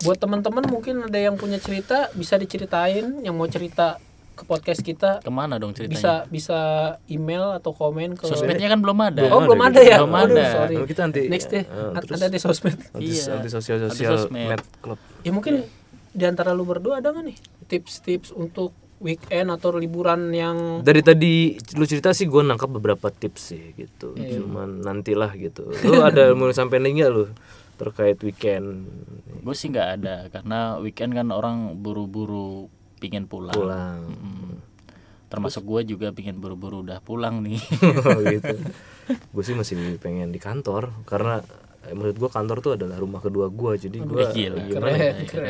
Speaker 2: Buat teman-teman mungkin ada yang punya cerita bisa diceritain, yang mau cerita ke podcast kita
Speaker 3: Ke mana dong ceritanya?
Speaker 2: bisa bisa email atau komen ke
Speaker 3: Sosmednya kan belum ada.
Speaker 2: Oh belum
Speaker 1: ada
Speaker 2: ada ya.
Speaker 3: Belum
Speaker 2: Aduh,
Speaker 3: ada.
Speaker 2: sorry.
Speaker 1: Nah, kita nanti
Speaker 2: Next deh.
Speaker 1: eh, terus
Speaker 2: ada di sosmed.
Speaker 3: Iya.
Speaker 1: anti sosial sosial
Speaker 3: sosmed.
Speaker 1: med club
Speaker 2: Ya mungkin di antara lu berdua ada nggak nih tips-tips untuk weekend atau liburan yang
Speaker 1: dari tadi lu cerita sih gue nangkap beberapa tips sih gitu
Speaker 2: Iya.
Speaker 1: cuman nantilah gitu lu ada [laughs] mau sampai nih nggak lu terkait weekend
Speaker 3: Gue sih nggak ada karena weekend kan orang buru-buru pingin pulang.
Speaker 1: pulang
Speaker 3: Mm. Termasuk gue juga pingin buru-buru udah pulang nih. [laughs]
Speaker 1: gitu [laughs] gue sih masih pengen di kantor karena menurut gue kantor tuh adalah rumah kedua gue jadi gue
Speaker 3: Gila.
Speaker 2: keren, keren,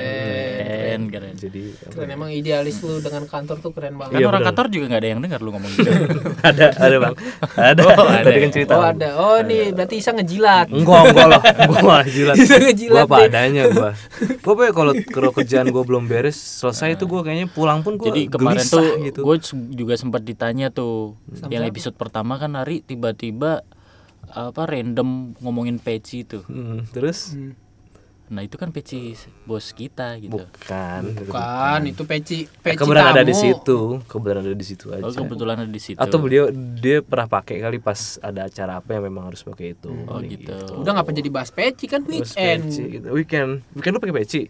Speaker 3: Keren, keren.
Speaker 1: jadi
Speaker 2: keren emang idealis lu dengan kantor tuh keren banget.
Speaker 3: Kan
Speaker 1: Iya,
Speaker 3: orang
Speaker 1: bener.
Speaker 3: kantor juga nggak ada yang dengar lu ngomong gitu. [laughs]
Speaker 1: ada ada bang ada
Speaker 3: Oh, ada
Speaker 1: tadi
Speaker 3: ya.
Speaker 1: kan cerita
Speaker 2: Oh ada. Oh nih berarti Isa ngejilat.
Speaker 1: enggak enggak lah gue mah jilat
Speaker 2: Bisa ngejilat
Speaker 1: gue apa
Speaker 2: deh.
Speaker 1: adanya gue [laughs] gue pokoknya kalau kalau kerjaan gue belum beres selesai itu gue kayaknya pulang pun gue
Speaker 3: Jadi kemarin tuh
Speaker 1: gitu.
Speaker 3: gue juga sempat ditanya tuh yang episode pertama kan hari tiba-tiba apa random ngomongin peci tuh.
Speaker 1: Hmm, terus
Speaker 2: Hmm.
Speaker 3: Nah itu kan peci bos kita gitu.
Speaker 1: bukan
Speaker 2: Bukan, itu peci peci
Speaker 1: kebetulan ada di situ kebetulan ada di situ aja
Speaker 3: Oh kebetulan ada di situ.
Speaker 1: atau beliau dia pernah pakai kali pas ada acara apa yang memang harus pakai itu
Speaker 3: Oh
Speaker 1: Kali
Speaker 3: gitu.
Speaker 2: Udah ngapa jadi bahas peci kan weekend.
Speaker 1: peci gitu. weekend weekend lu pakai peci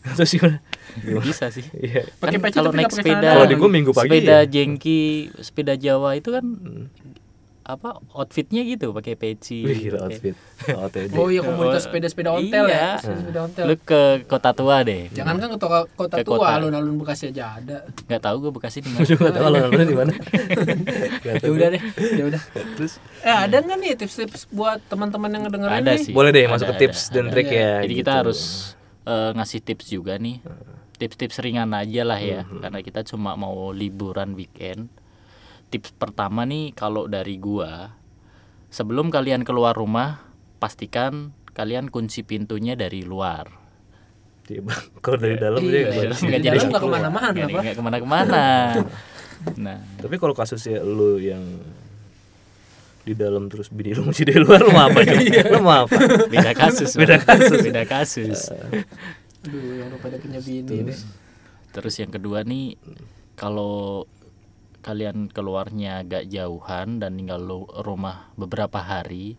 Speaker 1: [laughs] terus gimana Gimana?
Speaker 3: Bisa sih. [laughs]
Speaker 1: iya
Speaker 2: Pakai
Speaker 3: Kan
Speaker 2: peci
Speaker 3: kalau naik sepeda.
Speaker 1: Kalau di gua minggu pagi
Speaker 3: sepeda
Speaker 1: ya.
Speaker 3: jengki sepeda Jawa itu kan apa outfitnya gitu pakai peci
Speaker 1: Wih, gila
Speaker 3: pakai-
Speaker 1: outfit. OTD. [laughs]
Speaker 2: Oh iya komunitas sepeda-sepeda ontel
Speaker 3: Iya.
Speaker 2: ya. Sepeda ontel.
Speaker 3: lu ke kota tua deh
Speaker 2: Jangan kan ke to- kota
Speaker 3: Ke
Speaker 2: tua,
Speaker 3: kota.
Speaker 2: alun-alun Bekasi aja ada.
Speaker 3: nggak tahu gue bekasi di mana [laughs]
Speaker 1: Gue juga gak tahu alun-alun di mana. [laughs]
Speaker 2: Ya udah deh, ya udah.
Speaker 1: Terus
Speaker 2: Eh ada nggak nih tips-tips buat teman-teman yang ngedengerin
Speaker 3: ada
Speaker 2: nih?
Speaker 3: sih
Speaker 1: boleh deh
Speaker 3: Ada,
Speaker 1: masuk ke
Speaker 3: ada,
Speaker 1: tips dan
Speaker 3: ada.
Speaker 1: trik ya.
Speaker 3: jadi
Speaker 1: gitu.
Speaker 3: kita harus eh, ngasih tips juga nih tips-tips ringan aja lah ya
Speaker 1: Hmm.
Speaker 3: karena kita cuma mau liburan weekend tips pertama nih kalau dari gua sebelum kalian keluar rumah pastikan kalian kunci pintunya dari luar
Speaker 1: Iya. Kalau dari dalam
Speaker 2: Iya,
Speaker 1: dia
Speaker 2: dalam
Speaker 1: bisa.
Speaker 2: nggak jadi nggak
Speaker 3: ke
Speaker 2: mana-mana,
Speaker 3: nggak [laughs] ke mana-kemana nah
Speaker 1: Tapi kalau kasusnya lu yang di dalam terus bini lu masih di luar lu mau apa coba? lu mau apa?
Speaker 3: beda kasus
Speaker 1: Beda kasus.
Speaker 3: beda kasus
Speaker 2: Aduh, yang pada punya bini nih.
Speaker 3: Terus yang kedua nih kalau kalian keluarnya agak jauhan dan tinggal lu rumah beberapa hari,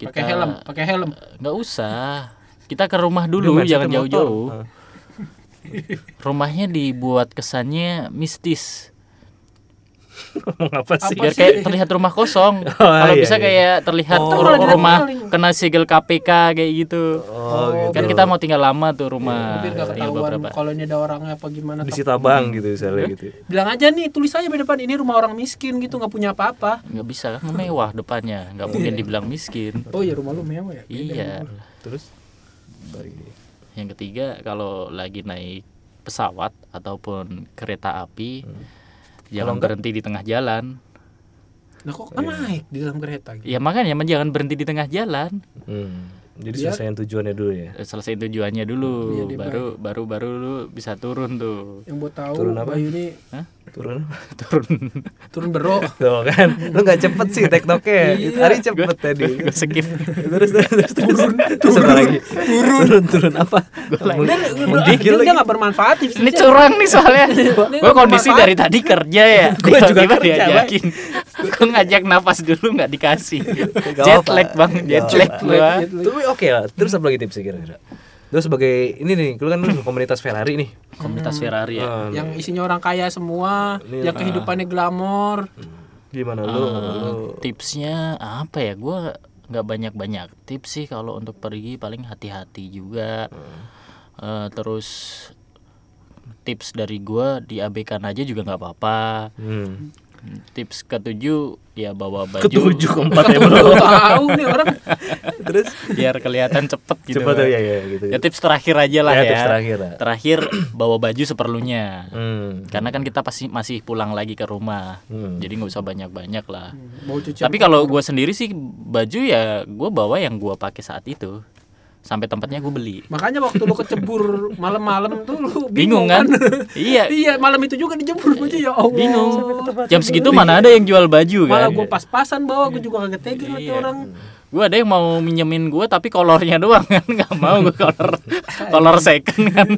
Speaker 3: kita
Speaker 2: Pakai helm, pakai helm.
Speaker 3: nggak usah. Kita ke rumah dulu,
Speaker 1: mindsetnya
Speaker 3: jangan jauh-jauh.
Speaker 1: Ah.
Speaker 3: Rumahnya dibuat kesannya mistis.
Speaker 1: Ngomong apa sih?
Speaker 3: Biar kayak terlihat rumah kosong. [laughs] Kalau
Speaker 1: iya,
Speaker 3: bisa
Speaker 1: iya.
Speaker 3: kayak terlihat
Speaker 2: Oh,
Speaker 3: rumah kena segel KPK kayak gitu.
Speaker 1: Oh, gitu.
Speaker 3: Kan kita mau tinggal lama tuh rumah.
Speaker 2: Biar nggak
Speaker 3: tinggal
Speaker 2: ketahuan
Speaker 3: beberapa.
Speaker 2: kalau ini ada orangnya apa gimana.
Speaker 1: disita bank gitu misalnya gitu.
Speaker 2: Bilang aja nih, tulis aja di depan ini rumah orang miskin gitu, nggak punya apa-apa.
Speaker 3: nggak bisa kan mewah depannya nggak mungkin dibilang miskin
Speaker 2: Oh iya rumah lu mewah ya.
Speaker 3: iya
Speaker 1: Terus
Speaker 3: yang ketiga kalau lagi naik pesawat ataupun kereta api jangan berhenti di tengah jalan
Speaker 2: Nah kok kan naik di dalam kereta gitu.
Speaker 3: ya makanya jangan berhenti di tengah jalan
Speaker 1: Hmm. Jadi
Speaker 2: Biar-
Speaker 1: selesaiin tujuannya dulu ya.
Speaker 3: Eh, selesai tujuannya dulu
Speaker 2: Iya, dia
Speaker 3: baru baru baru lu bisa turun tuh
Speaker 2: Yang buat tahu
Speaker 1: Turun apa?
Speaker 2: Bayu ini
Speaker 3: Hah? [laughs]
Speaker 1: Turun.
Speaker 3: turun
Speaker 2: turun bero.
Speaker 1: Tuh kan, lu nggak cepet sih tektoknya.
Speaker 2: Iya.
Speaker 1: Ari cepet tadi.
Speaker 3: skip
Speaker 1: terus terus terus turun terus apa lagi? Turun turun apa? Mau-
Speaker 2: Dia, nggak bermanfaat tips
Speaker 3: ini curang nih soalnya gue kondisi
Speaker 2: bermanfaat.
Speaker 3: dari tadi kerja ya
Speaker 1: Gua juga kerja,
Speaker 3: diajakin gue ngajak napas dulu nggak dikasih jet lag bang jet lag gua
Speaker 1: Tapi oke lah. Terus apa lagi tipsnya kira-kira? Terus sebagai ini nih, lu kan lu [clears throat] komunitas Ferrari nih.
Speaker 3: komunitas Ferrari ya
Speaker 1: Ah,
Speaker 2: yang isinya orang kaya semua,
Speaker 1: Ini-
Speaker 2: yang kehidupannya glamor.
Speaker 1: gimana lu? lu
Speaker 3: tipsnya apa ya gue nggak banyak banyak tips sih kalau untuk pergi paling hati-hati juga Eh, terus tips dari gue diabaikan aja juga nggak apa-apa
Speaker 1: hmm.
Speaker 3: Tips ketujuh ya bawa baju
Speaker 1: Ketujuh keempat ya bro.
Speaker 2: tahu nih orang.
Speaker 1: Terus
Speaker 3: biar kelihatan cepet gitu
Speaker 1: coba tuh
Speaker 3: Bang.
Speaker 1: ya ya gitu.
Speaker 3: ya tips terakhir aja lah
Speaker 1: Ya,
Speaker 3: ya,
Speaker 1: tips terakhir lah.
Speaker 3: Terakhir, bawa baju seperlunya
Speaker 1: Hmm.
Speaker 3: karena kan kita pasti masih pulang lagi ke rumah
Speaker 1: Hmm.
Speaker 3: jadi nggak usah banyak-banyak lah
Speaker 2: Bau cucian.
Speaker 3: Tapi kalau gue sendiri sih baju ya gue bawa yang gue pakai saat itu sampai tempatnya gue beli.
Speaker 2: Makanya waktu lu kecebur [laughs] malam-malam tuh lu
Speaker 3: Bingung kan? [laughs] iya.
Speaker 2: Iya, malam itu juga dijemur baju ya Allah.
Speaker 3: Bingung. Jam segitu mana ada yang jual baju
Speaker 2: Malah
Speaker 3: kan?
Speaker 2: gua pas-pasan bawa, gua juga kaget tega
Speaker 3: Iya.
Speaker 2: orang.
Speaker 3: Gue ada yang mau minjemin gue tapi kolornya doang kan nggak mau gue kolor [laughs] kolor second kan.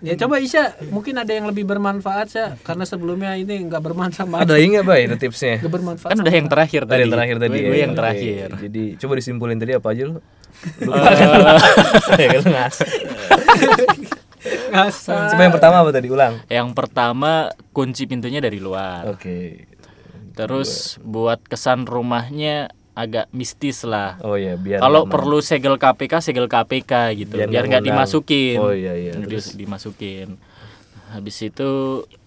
Speaker 2: Ya coba Isya, mungkin ada yang lebih bermanfaat ya karena sebelumnya ini nggak bermanfaat.
Speaker 1: Ada lagi nggak bay itu tipsnya?
Speaker 2: Nggak bermanfaat.
Speaker 3: kan udah yang terakhir tadi.
Speaker 1: yang terakhir tadi.
Speaker 3: Gue
Speaker 1: ya?
Speaker 3: yang terakhir.
Speaker 1: Jadi coba disimpulin tadi apa aja lu? [laughs]
Speaker 3: Eh, [laughs]
Speaker 1: ya kan.
Speaker 2: Ngasal.
Speaker 1: Coba yang pertama apa tadi? Ulang.
Speaker 3: yang pertama kunci pintunya dari luar.
Speaker 1: Oke.
Speaker 3: Terus buat kesan rumahnya agak mistis lah.
Speaker 1: Oh iya, biar
Speaker 3: Kalau perlu segel KPK, segel KPK gitu,
Speaker 1: Biar
Speaker 3: biar,
Speaker 1: nggak
Speaker 3: dimasukin.
Speaker 1: Oh, iya, iya.
Speaker 3: Di-
Speaker 1: Terus?
Speaker 3: dimasukin. Habis itu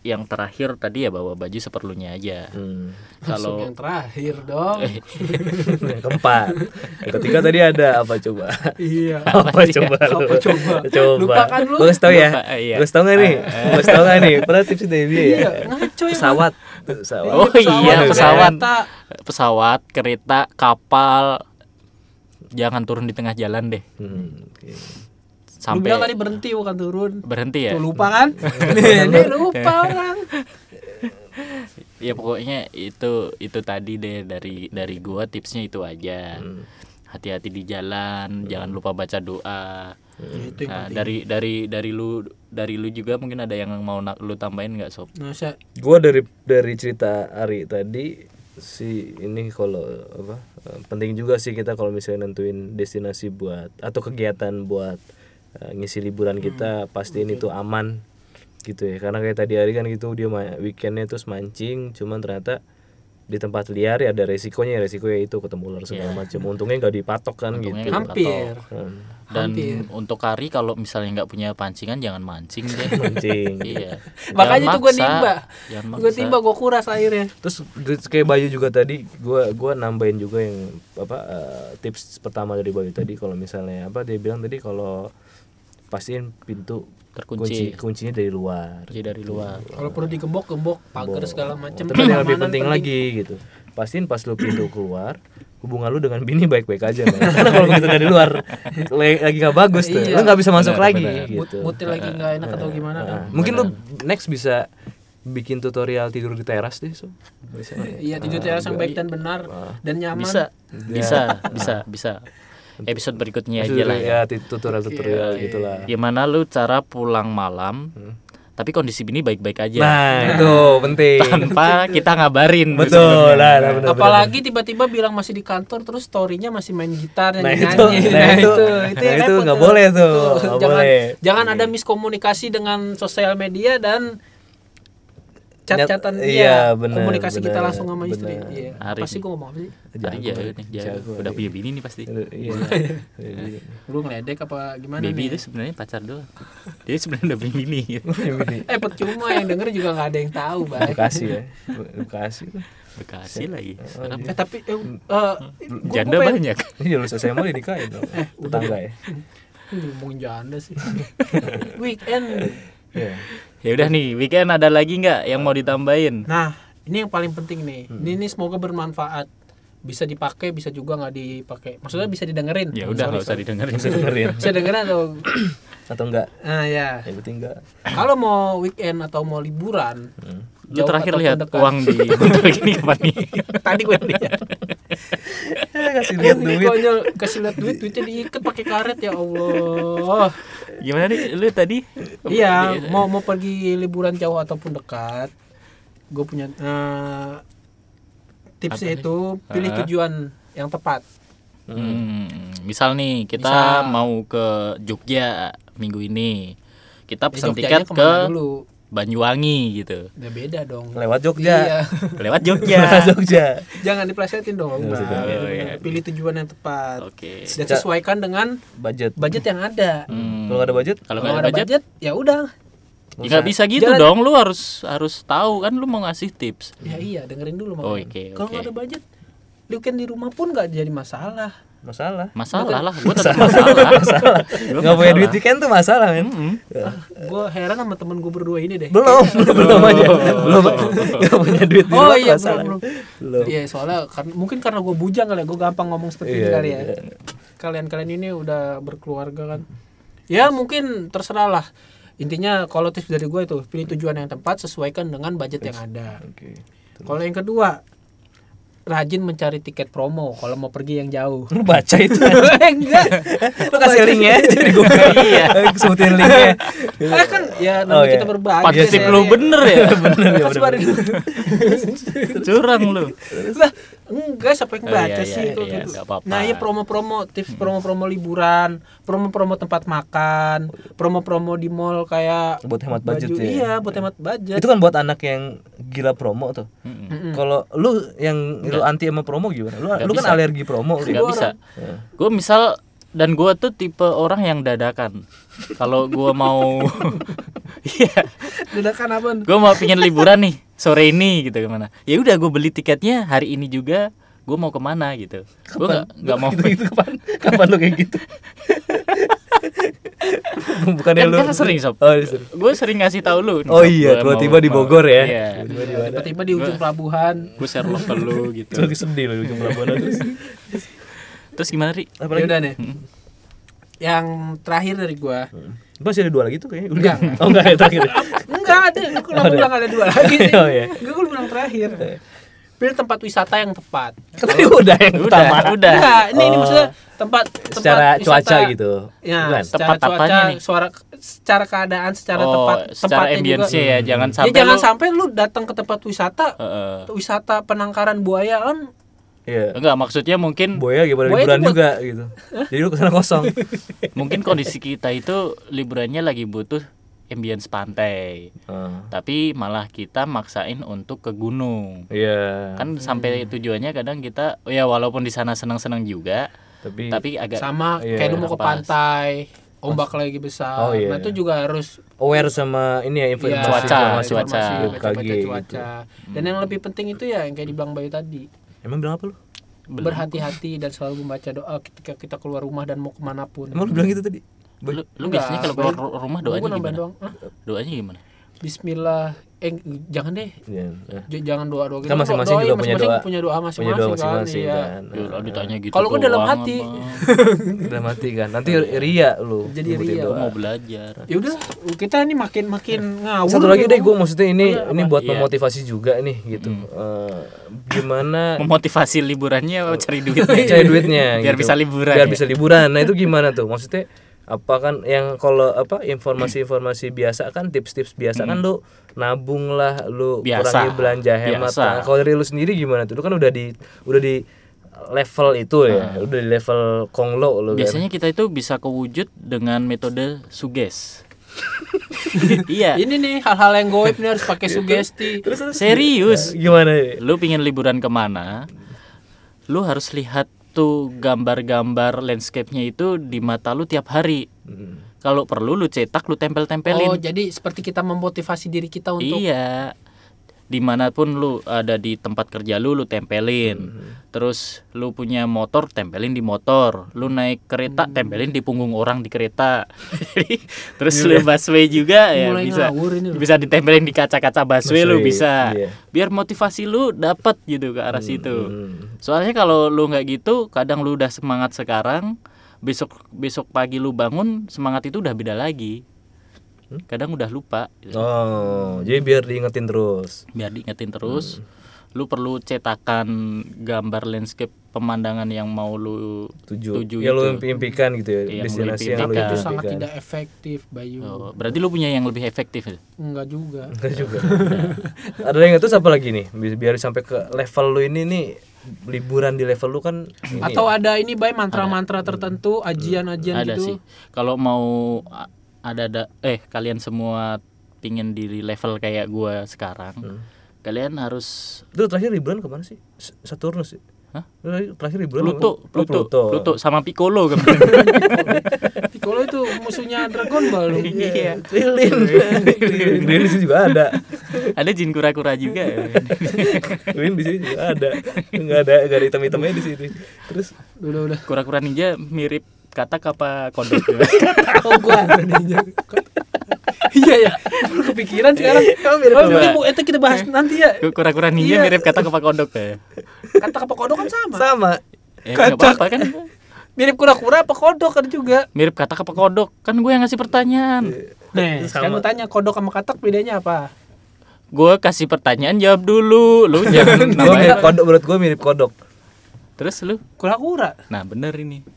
Speaker 3: yang terakhir tadi ya bawa baju seperlunya aja.
Speaker 1: Hmm.
Speaker 3: Kalau
Speaker 2: yang terakhir dong. [laughs]
Speaker 1: yang keempat. Yang ketiga tadi ada apa coba?
Speaker 2: iya. [laughs]
Speaker 1: apa coba lu?
Speaker 2: Apa coba?
Speaker 1: Coba.
Speaker 2: Lupa kan lu?
Speaker 1: Kasih tau ya.
Speaker 3: Lupa, iya.
Speaker 1: Gua kasih tau nggak nih? Gua kasih tau nggak nih? Pernah tipsnya dari dia ya.
Speaker 2: Iya, ya.
Speaker 1: Pesawat. Pesawat.
Speaker 3: Oh iya, pesawat.
Speaker 2: kereta.
Speaker 3: pesawat, kereta, kapal jangan turun di tengah jalan deh.
Speaker 1: Hmm, oke.
Speaker 2: Lu bilang tadi
Speaker 3: Sampai
Speaker 2: berhenti bukan turun.
Speaker 3: berhenti ya.
Speaker 2: Tuh lupa kan? [laughs] [laughs] Nih, nih lupa orang. [laughs]
Speaker 3: Ya pokoknya itu itu tadi deh dari dari gua tipsnya itu aja.
Speaker 1: Hmm.
Speaker 3: Hati-hati di jalan, jangan lupa baca doa.
Speaker 2: Itu yang
Speaker 3: Nah,
Speaker 2: penting.
Speaker 3: dari dari dari lu dari lu juga mungkin ada yang mau na- lu tambahin nggak sob?
Speaker 2: Nah, saya
Speaker 1: Gua dari dari cerita Ari tadi si ini kalau apa eh, penting juga sih kita kalau misalnya nentuin destinasi buat atau kegiatan buat eh, ngisi liburan kita pastiin itu aman gitu ya karena kayak tadi hari kan gitu dia ma- weekendnya terus mancing cuman ternyata di tempat liar ya ada resikonya ya resiko ya itu ketemu ular segala macam untungnya nggak dipatok kan.
Speaker 3: Untungnya
Speaker 1: gitu
Speaker 2: Hampir.
Speaker 1: Hmm.
Speaker 3: Dan
Speaker 2: Hampir.
Speaker 3: untuk kari kalau misalnya nggak punya pancingan jangan mancing deh. [laughs]
Speaker 1: mancing
Speaker 3: iya. [laughs]
Speaker 2: Makanya tuh gue nimba. Gue timba gue kuras airnya.
Speaker 1: terus kayak Bayu juga tadi gua gua nambahin juga yang apa eh, tips pertama dari Bayu tadi kalau misalnya apa dia bilang tadi kalau pastiin pintu
Speaker 3: Terkunci.
Speaker 1: kunci kuncinya dari luar
Speaker 3: Kunci dari luar.
Speaker 2: Kalau perlu digembok gembok pagar segala macam.
Speaker 1: tapi yang lebih penting lagi gitu pastiin pas lu pintu keluar hubungan lu dengan bini baik-baik aja karena kalau begitu dari luar lagi nggak bagus tuh
Speaker 2: Iya.
Speaker 1: lu nggak bisa masuk
Speaker 3: Benar,
Speaker 1: lagi
Speaker 3: benar.
Speaker 1: gitu
Speaker 2: Butil lagi nggak enak atau gimana kan?
Speaker 1: Mungkin lu next bisa bikin tutorial tidur di teras deh so bisa
Speaker 2: Iya tidur teras yang baik dan benar dan nyaman.
Speaker 3: Bisa. Bisa, bisa, bisa. Episode berikutnya aja lah ya.
Speaker 1: ya tutorial tutorial
Speaker 2: Iya,
Speaker 1: gitulah
Speaker 3: Gimana lu cara pulang malam tapi kondisi bini baik-baik aja
Speaker 1: nah itu penting
Speaker 3: tanpa kita ngabarin
Speaker 1: betul lah nah, bener,
Speaker 2: Apalagi tiba-tiba bilang masih di kantor terus storynya masih main gitar
Speaker 1: Nah,
Speaker 2: nyanyi
Speaker 1: itu-
Speaker 2: nyanyi.
Speaker 1: nah, itu- nah,
Speaker 2: yang
Speaker 1: itu
Speaker 2: repot
Speaker 1: nggak
Speaker 2: tuh.
Speaker 1: boleh tuh, nggak
Speaker 2: jangan
Speaker 1: boleh.
Speaker 2: jangan ada miskomunikasi dengan sosial media dan chat-chatan
Speaker 1: Nyat-
Speaker 2: dia.
Speaker 1: iya, bener,
Speaker 2: komunikasi kita
Speaker 1: bener,
Speaker 2: langsung sama istri.
Speaker 1: bener.
Speaker 2: Iya.
Speaker 3: Hari
Speaker 2: Pasti gue ngomong apa sih?
Speaker 3: Hari
Speaker 1: Jago,
Speaker 3: ya, nih, jago.
Speaker 1: jago,
Speaker 3: udah
Speaker 1: iya.
Speaker 3: punya bini nih pasti.
Speaker 1: iya
Speaker 2: Lu ngeledek apa gimana
Speaker 3: Baby
Speaker 2: nih?
Speaker 3: itu sebenarnya pacar doang. Dia sebenarnya udah punya bini. [laughs]
Speaker 2: Eh percuma yang denger juga nggak ada yang tahu, Bay.
Speaker 1: Bekasi ya Bekasi
Speaker 3: Bekasi lagi. Sekarang
Speaker 2: Eh tapi eh, eh, gua-
Speaker 3: janda
Speaker 2: gua
Speaker 3: banyak.
Speaker 1: ini lulus SMA dinikahin dong tetangga ya
Speaker 2: ngomongin janda sih. [laughs] Weekend.
Speaker 1: Iya. [laughs]
Speaker 3: Ya udah nih, weekend ada lagi nggak yang mau ditambahin?
Speaker 2: Nah, ini yang paling penting nih.
Speaker 1: Hmm.
Speaker 2: Ini, ini semoga bermanfaat. Bisa dipakai, bisa juga nggak dipakai. Maksudnya bisa didengerin.
Speaker 3: Ya udah nggak usah didengerin.
Speaker 1: bisa dengerin [laughs]
Speaker 2: Bisa dengerin atau
Speaker 1: atau enggak
Speaker 2: Nah, ya.
Speaker 1: yang penting enggak
Speaker 2: Kalau mau weekend atau mau liburan,
Speaker 3: Lu
Speaker 2: jauh
Speaker 3: terakhir lihat
Speaker 2: dekat.
Speaker 3: uang di motor gini kapan nih? [laughs]
Speaker 2: Tadi gue lihat.
Speaker 1: kasih lihat duit
Speaker 2: konyol, kasih lihat duit, duitnya diikat pakai karet ya Allah.
Speaker 3: Gimana nih lu tadi?
Speaker 2: Iya, mau mau pergi liburan jauh ataupun dekat, gue punya eh, tipsnya itu pilih tujuan yang tepat.
Speaker 3: Hmm, misal nih kita
Speaker 2: Misal.
Speaker 3: mau ke Jogja minggu ini. Kita
Speaker 2: Ya,
Speaker 3: pesan tiket ke
Speaker 2: dulu?
Speaker 3: Banyuwangi gitu.
Speaker 2: Udah beda dong.
Speaker 1: lewat Jogja
Speaker 2: Iya. [laughs]
Speaker 3: Lewat Jogja. [laughs]
Speaker 1: lewat Jogja
Speaker 2: Jangan diplesetin dong. Bang.
Speaker 3: Oh, iya.
Speaker 2: Pilih tujuan yang tepat.
Speaker 3: Oke.
Speaker 2: Dan sesuaikan dengan
Speaker 1: budget
Speaker 2: budget yang ada.
Speaker 3: Hmm.
Speaker 1: kalau ada budget
Speaker 3: Kalau
Speaker 2: Kalau
Speaker 3: nggak ada budget,
Speaker 2: ya udah.
Speaker 3: ya nggak bisa gitu
Speaker 2: Jalan-
Speaker 3: dong. Lu harus harus tahu kan lu mau ngasih tips.
Speaker 2: Ya iya, dengerin dulu
Speaker 3: Oh,
Speaker 2: makanya.
Speaker 3: oke,
Speaker 2: Kalau
Speaker 3: oke.
Speaker 2: nggak ada budget, weekend di rumah pun nggak jadi masalah.
Speaker 1: Masalah
Speaker 3: Masalah lah, gua tetap masalah.
Speaker 1: masalah nggak punya duit weekend tuh masalah men
Speaker 2: Gue heran sama temen gue berdua ini deh.
Speaker 1: belum [laughs] belum aja belum nggak punya duit di
Speaker 2: Oh
Speaker 1: luar
Speaker 2: iya
Speaker 1: masalah
Speaker 2: belum
Speaker 1: belum
Speaker 2: Iya soalnya kan, mungkin karena gue bujang kali ya, gue gampang ngomong seperti ini
Speaker 1: Iya,
Speaker 2: kali ya.
Speaker 1: iya.
Speaker 2: Kalian-kalian ini udah berkeluarga kan. Ya mungkin terserah lah. Intinya kalau tips dari gue itu pilih tujuan yang tepat sesuaikan dengan budget yang ada.
Speaker 1: oke
Speaker 2: Kalau yang kedua rajin mencari tiket promo kalau mau pergi yang jauh.
Speaker 1: lu baca itu [laughs]
Speaker 2: Enggak.
Speaker 1: lu kasih linknya aja di Google [laughs] iya [laughs] sebutin linknya
Speaker 2: Eh kan ya
Speaker 1: Oh,
Speaker 2: namanya
Speaker 1: iya.
Speaker 2: kita berbagi.
Speaker 3: Tip
Speaker 2: share
Speaker 3: lu
Speaker 2: ya.
Speaker 3: bener ya.
Speaker 1: bener ya
Speaker 2: baru-
Speaker 3: Curang lu.
Speaker 2: lah enggak siapa yang
Speaker 3: Oh, iya,
Speaker 2: baca
Speaker 3: iya,
Speaker 2: sih itu
Speaker 3: iya,
Speaker 2: gitu.
Speaker 3: nggak apa-apa.
Speaker 2: nah iya promo-promo tips promo-promo liburan promo-promo tempat makan promo-promo di mall kayak
Speaker 1: buat hemat budget
Speaker 2: baju
Speaker 1: ya
Speaker 2: iya buat hemat budget
Speaker 1: itu kan buat anak yang gila promo tuh
Speaker 3: Mm-mm.
Speaker 1: kalau lu yang lu anti sama promo gimana lu
Speaker 3: Nggak
Speaker 1: lu kan
Speaker 3: bisa.
Speaker 1: alergi promo lu.
Speaker 3: Gak bisa. Gue misal dan gue tuh tipe orang yang dadakan. Kalau gue mau, iya, [laughs]
Speaker 2: dadakan apa
Speaker 3: gue mau pingin liburan nih sore ini gitu ke mana? Ya udah gue beli tiketnya hari ini juga. Gue mau ke mana gitu? Gue nggak nggak mau.
Speaker 1: gitu, gitu kapan kapan lu kayak gitu [laughs] bukannya
Speaker 3: Kan,
Speaker 1: lu
Speaker 3: kan sering sob.
Speaker 1: oh, iya, sering.
Speaker 3: Gue sering ngasih tahu lu.
Speaker 1: Oh iya, tiba-tiba di Bogor ya.
Speaker 3: Iya.
Speaker 2: tiba-tiba di ujung pelabuhan
Speaker 3: Gue share ke lu gitu.
Speaker 1: Lagi sedih lu ujung pelabuhan terus.
Speaker 3: Terus gimana ri?
Speaker 1: Apa
Speaker 2: ya
Speaker 1: lagi?
Speaker 2: udah nih yang terakhir dari gua
Speaker 1: Masih ada dua lagi tuh kayaknya.
Speaker 2: Enggak.
Speaker 1: Oh enggak ya terakhir.
Speaker 2: enggak ada aku kenapa bilang ada dua lagi sih [laughs]
Speaker 1: Oh, iya.
Speaker 2: enggak gue bilang terakhir pilih tempat wisata yang tepat
Speaker 1: Tadi udah yang
Speaker 3: Udah,
Speaker 1: utama.
Speaker 3: udah.
Speaker 2: Enggak, ini, ini
Speaker 1: Oh.
Speaker 2: maksudnya tempat tempat
Speaker 1: Secara
Speaker 2: wisata-
Speaker 1: cuaca gitu.
Speaker 2: Ya,
Speaker 1: Bukan?
Speaker 2: secara
Speaker 3: Tempat
Speaker 2: cuaca,
Speaker 3: apanya nih?
Speaker 2: suara secara keadaan, secara
Speaker 3: oh,
Speaker 2: tempat
Speaker 3: secara
Speaker 2: tempatnya juga.
Speaker 3: ambience ya, jangan
Speaker 2: Ya,
Speaker 3: sampai
Speaker 2: jangan
Speaker 3: lu,
Speaker 2: sampai lu datang ke tempat wisata,
Speaker 3: Heeh.
Speaker 2: wisata penangkaran buaya kan
Speaker 1: Iya.
Speaker 3: enggak maksudnya mungkin
Speaker 1: Boya gimana
Speaker 2: Boya
Speaker 1: liburan juga gitu. Jadi lu ke sana kosong. [laughs]
Speaker 3: mungkin kondisi kita itu liburannya lagi butuh ambience pantai.
Speaker 1: Ah,
Speaker 3: Tapi malah kita maksain untuk ke gunung.
Speaker 1: Iya.
Speaker 3: Kan sampai tujuannya kadang kita ya walaupun di sana senang-senang juga,
Speaker 1: Tapi,
Speaker 3: tapi agak
Speaker 2: sama
Speaker 1: Iya.
Speaker 2: kayak lu mau ke pantai ombak lagi besar
Speaker 1: Oh, iya.
Speaker 2: nah itu juga harus
Speaker 1: aware sama ini ya informasi
Speaker 3: Cuaca,
Speaker 1: informasi
Speaker 3: cuaca.
Speaker 2: informasi,
Speaker 1: BMKG
Speaker 2: baca-baca
Speaker 1: gitu.
Speaker 2: cuaca dan yang lebih penting itu ya yang kayak dibilang Bayu tadi
Speaker 1: Emang bilang apa lu?
Speaker 2: berhati-hati dan selalu membaca doa ketika kita keluar rumah dan mau ke mana pun
Speaker 1: Emang lu bilang gitu tadi?
Speaker 3: Lu, lu biasanya kalau keluar rumah doanya gimana? Doanya gimana?
Speaker 2: Bismillah eh jangan deh
Speaker 1: Iya. eh.
Speaker 2: J- jangan doa doa
Speaker 1: Kan masing-masing juga punya doa.
Speaker 2: punya doa masing-masing,
Speaker 1: Punya doa
Speaker 2: kan,
Speaker 1: masing-masing
Speaker 2: iya.
Speaker 1: kan.
Speaker 3: Ya, lah ditanya gitu.
Speaker 2: Kalau gua dalam hati.
Speaker 1: Udah [laughs] mati kan. Nanti ria lu.
Speaker 2: Jadi ria.
Speaker 1: doa.
Speaker 3: mau belajar.
Speaker 2: ya udah kita ini makin makin ngawur
Speaker 1: Satu lagi
Speaker 2: nih,
Speaker 1: deh gue maksudnya ini ini buat
Speaker 3: Iya.
Speaker 1: memotivasi juga nih gitu. Eh, gimana [laughs]
Speaker 3: Memotivasi liburannya cari duit?
Speaker 1: cari duitnya
Speaker 3: Biar
Speaker 1: gitu.
Speaker 3: bisa liburan.
Speaker 1: biar
Speaker 3: ya?
Speaker 1: bisa liburan nah itu gimana tuh maksudnya apa kan yang kalau apa informasi-informasi biasa kan tips-tips biasa kan lu nabung lah lu
Speaker 3: Hmm. Biasa.
Speaker 1: kurangi belanja hemat
Speaker 3: Biasa.
Speaker 1: Nah, kalau dari lu sendiri gimana tuh lu kan udah di udah di level itu ya udah di level konglo lu kan
Speaker 3: Hmm. Biasanya kita itu bisa kewujud dengan metode suges. [laughs] iya.
Speaker 2: ini nih hal-hal yang goib nih harus pakai sugesti
Speaker 3: Serius.
Speaker 1: gimana ya?
Speaker 3: Lu pingin liburan ke mana? Lu harus lihat tuh gambar-gambar landscape-nya itu di mata lu tiap hari.
Speaker 1: Hmm.
Speaker 3: Kalau perlu lu cetak, lu tempel-tempelin.
Speaker 2: oh jadi seperti kita memotivasi diri kita untuk
Speaker 3: Iya. Di mana pun lu ada di tempat kerja lu, lu tempelin.
Speaker 2: Hmm.
Speaker 3: Terus lu punya motor, tempelin di motor. Lu naik kereta,
Speaker 2: Hmm.
Speaker 3: tempelin di punggung orang di kereta. [laughs] [laughs] Terus lu busway juga ya
Speaker 2: Mulai
Speaker 3: bisa. Bisa ditempelin di kaca-kaca busway lu bisa.
Speaker 1: iya.
Speaker 3: Biar motivasi lu dapat gitu ke arah situ.
Speaker 1: Hmm.
Speaker 3: Soalnya kalau lu nggak gitu, kadang lu udah semangat sekarang, besok besok pagi lu bangun semangat itu udah beda lagi. Kadang udah lupa. gitu.
Speaker 1: oh jadi biar diingetin terus
Speaker 3: biar diingetin terus lu perlu cetakan gambar landscape pemandangan yang mau lu
Speaker 1: tujuh,
Speaker 3: tuju
Speaker 1: ya lu
Speaker 3: itu.
Speaker 1: impikan gitu ya
Speaker 3: yang lu
Speaker 1: destinasi yang lu
Speaker 3: impikan.
Speaker 2: itu sangat tidak efektif Bayu
Speaker 3: Oh, berarti lu punya yang lebih efektif ya?
Speaker 2: enggak juga
Speaker 1: Enggak juga. Ada yang itu apa lagi nih? Bi- Biar sampai ke level lu ini nih liburan di level lu kan ini
Speaker 2: atau ada ini Bay mantra-mantra tertentu ajian-ajian
Speaker 3: ada
Speaker 2: gitu
Speaker 3: sih kalau mau ada ada eh kalian semua pingin di level kayak gua sekarang kalian harus
Speaker 1: Itu terakhir liburan ke mana sih? Saturnus sih?
Speaker 3: Hah?
Speaker 1: Terakhir liburan
Speaker 3: Pluto?
Speaker 1: Oh,
Speaker 3: Pluto, Pluto, sama Piccolo kemarin. [laughs]
Speaker 2: Piccolo itu musuhnya Dragon Ball.
Speaker 3: Iya.
Speaker 1: Lilin. Lilin [laughs] di sini juga ada.
Speaker 3: ada jin kura-kura juga.
Speaker 1: Lilin di sini juga ada. Enggak ada, enggak ada hitam-hitamnya di sini. Terus
Speaker 2: udah udah
Speaker 3: Kura-kura ninja mirip katak apa kodok?
Speaker 2: tahu gua adanya. iya ya Baru kepikiran sekarang
Speaker 1: Kamu [laughs] mirip
Speaker 2: oh,
Speaker 1: apa?
Speaker 2: ini Bu, itu kita bahas nanti ya
Speaker 3: Kura-kura ninja
Speaker 2: Iya.
Speaker 3: mirip katak apa kodok ya?
Speaker 2: kata apa kodok kan sama
Speaker 1: sama.
Speaker 3: Eh, nggak apa-apa kan?
Speaker 2: mirip kura-kura apa kodok kan juga
Speaker 3: Mirip katak apa kodok? Kan gue yang ngasih pertanyaan.
Speaker 2: nih sekarang gua tanya kodok sama katak bedanya apa
Speaker 3: Gue kasih pertanyaan jawab dulu. Lu [laughs] jangan
Speaker 1: Gua mirip
Speaker 3: namanya.
Speaker 1: kodok menurut gua mirip kodok.
Speaker 3: Terus lu?
Speaker 2: kura-kura
Speaker 3: Nah bener ini. [laughs]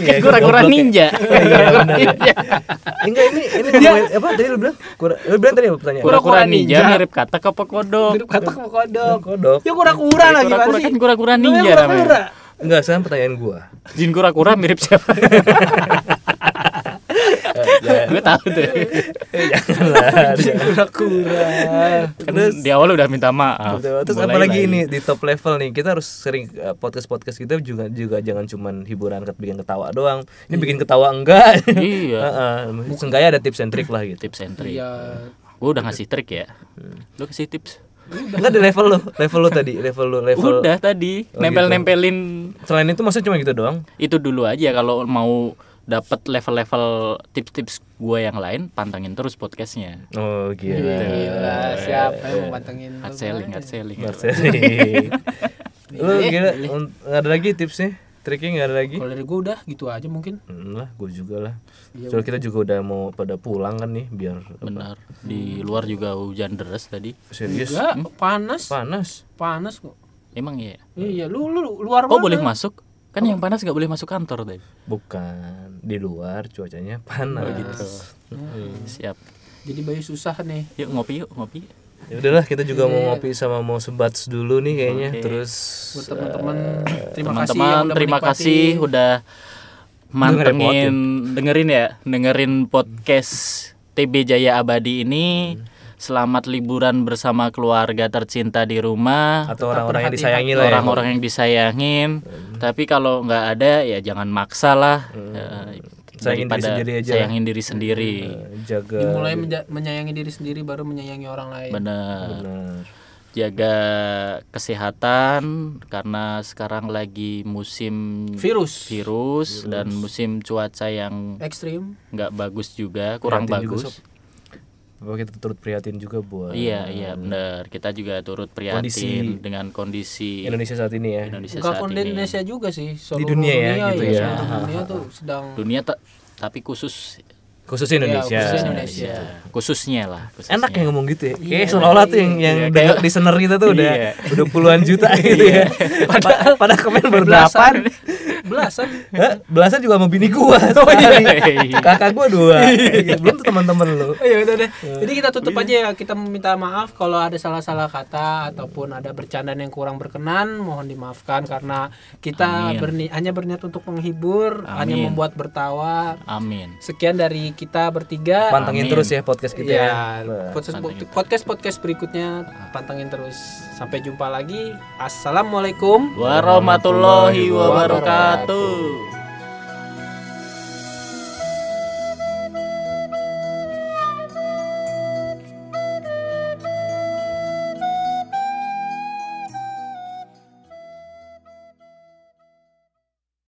Speaker 1: Iya,
Speaker 3: Kura-kura
Speaker 1: ya.
Speaker 3: ninja. [laughs]
Speaker 1: Iya, benar. Enggak ini ini ngomongin apa tadi lu bilang? Kura, lu bilang tadi apa pertanyaan?
Speaker 3: Kura-kura ninja mirip katak apa kodok?
Speaker 2: mirip katak sama kodok
Speaker 1: Kodok.
Speaker 2: ya kura-kura lah gimana
Speaker 3: Kura-kura
Speaker 2: sih
Speaker 3: kan kura-kura ninja
Speaker 2: kura-kura.
Speaker 3: namanya.
Speaker 1: Enggak, sekarang pertanyaan gua.
Speaker 3: Jin kura-kura mirip siapa? [laughs] gue tahu tuh.
Speaker 1: Janganlah.
Speaker 2: kura-kura
Speaker 3: Kan di awal udah minta maaf.
Speaker 1: Terus
Speaker 3: Mulai
Speaker 1: apalagi
Speaker 3: lagi.
Speaker 1: ini di top level nih kita harus sering podcast podcast kita juga juga jangan cuman hiburan ket- bikin ketawa doang. Ini bikin ketawa enggak?
Speaker 3: Iya. [laughs]
Speaker 1: Heeh. Seenggaknya ada tips and trick lah gitu.
Speaker 3: Tips and trick.
Speaker 2: iya
Speaker 3: Gue udah ngasih trik ya. Lu kasih tips.
Speaker 1: Enggak di level lo, level lo tadi, level lo, level.
Speaker 3: Udah tadi
Speaker 1: Oh,
Speaker 3: nempel-nempelin
Speaker 1: Selain itu maksudnya cuma gitu doang.
Speaker 3: itu dulu aja kalau mau dapat level-level tips-tips gue yang lain pantangin terus podcastnya
Speaker 1: Oh
Speaker 3: Iya.
Speaker 1: gila.
Speaker 2: gila siapa yang mau pantengin
Speaker 3: hard selling hard selling
Speaker 1: Marceli. Lu [laughs] gila, un- nggak ada lagi tipsnya? Triknya nggak ada lagi?
Speaker 2: kalau dari gua udah gitu aja mungkin
Speaker 1: Hmm, lah, gue juga lah.
Speaker 2: Iya,
Speaker 1: Soalnya kita juga udah mau pada pulang kan nih, biar apa,
Speaker 3: benar di luar juga hujan deras tadi
Speaker 1: serius.
Speaker 2: enggak panas
Speaker 1: Panas.
Speaker 2: panas kok
Speaker 3: emang ya
Speaker 2: iya lu lu luar
Speaker 3: oh
Speaker 2: mana?
Speaker 3: boleh masuk kan yang panas nggak boleh masuk kantor tadi
Speaker 1: Bukan. Di luar cuacanya panas.
Speaker 3: Oh, gitu siap.
Speaker 2: Jadi bayi susah nih.
Speaker 3: Yuk ngopi yuk ngopi.
Speaker 1: Ya udahlah kita juga mau ngopi sama mau sebats dulu nih kayaknya.
Speaker 3: Oke.
Speaker 1: Terus
Speaker 2: buat teman-teman terima kasih
Speaker 3: teman-teman
Speaker 2: yang udah
Speaker 3: terima
Speaker 2: menikmati.
Speaker 3: kasih udah mantengin. dengerin ya dengerin podcast TB Jaya Abadi ini selamat liburan bersama keluarga tercinta di rumah.
Speaker 1: Atau orang-orang yang disayangi lah ya.
Speaker 3: Orang-orang yang disayangin. Tapi kalau nggak ada ya jangan maksa lah. Eh,
Speaker 1: Sayangin diri sendiri aja.
Speaker 3: sayangin diri sendiri.
Speaker 1: Eh, jaga
Speaker 2: dimulai menja- menyayangi diri sendiri baru menyayangi orang lain.
Speaker 3: Bener
Speaker 1: benar.
Speaker 3: Jaga kesehatan karena sekarang lagi musim
Speaker 2: virus.
Speaker 3: virus dan musim cuaca yang
Speaker 2: ekstrim.
Speaker 3: nggak bagus juga kurang
Speaker 1: juga,
Speaker 3: bagus.
Speaker 1: Sob. Bahwa kita turut prihatin juga buat
Speaker 3: iya iya benar kita juga turut prihatin
Speaker 1: Kondisi
Speaker 3: dengan kondisi
Speaker 1: Indonesia saat ini ya
Speaker 3: Indonesia
Speaker 2: Bukan
Speaker 3: saat ini
Speaker 2: Indonesia juga sih seluruh
Speaker 1: dunia ya, gitu ya.
Speaker 2: seluruh dunia tuh sedang
Speaker 3: dunia ta- tapi khusus
Speaker 1: khusus Indonesia.
Speaker 2: Ya, khusus Indonesia.
Speaker 3: ya, khususnya lah khususnya.
Speaker 1: Enak ya ngomong gitu ya. Kayak seolah-olah tuh yang yang
Speaker 3: Iya, kayak-
Speaker 1: listener kita tuh udah
Speaker 3: Iya.
Speaker 1: udah puluhan juta [laughs] gitu ya. Padahal pada kemarin baru delapan.
Speaker 2: belasan?
Speaker 1: Belasan juga sama bini gua. [laughs] Oh
Speaker 3: iya.
Speaker 1: Kakak gua dua. Belum teman-teman lu. [laughs]
Speaker 2: Oh, ya udah deh. Jadi kita tutup aja ya. Kita meminta maaf kalau ada salah-salah kata ataupun ada bercandaan yang kurang berkenan, mohon dimaafkan karena kita
Speaker 3: Amin.
Speaker 2: berni hanya berniat untuk menghibur, hanya
Speaker 3: Amin.
Speaker 2: membuat bertawa.
Speaker 3: amin
Speaker 2: Sekian dari kita bertiga.
Speaker 1: Pantengin
Speaker 3: Amin.
Speaker 1: terus ya podcast kita ya.
Speaker 2: Ya, podcast podcast podcast berikutnya pantengin terus. Sampai jumpa lagi. Assalamualaikum.
Speaker 3: warahmatullahi wabarakatuh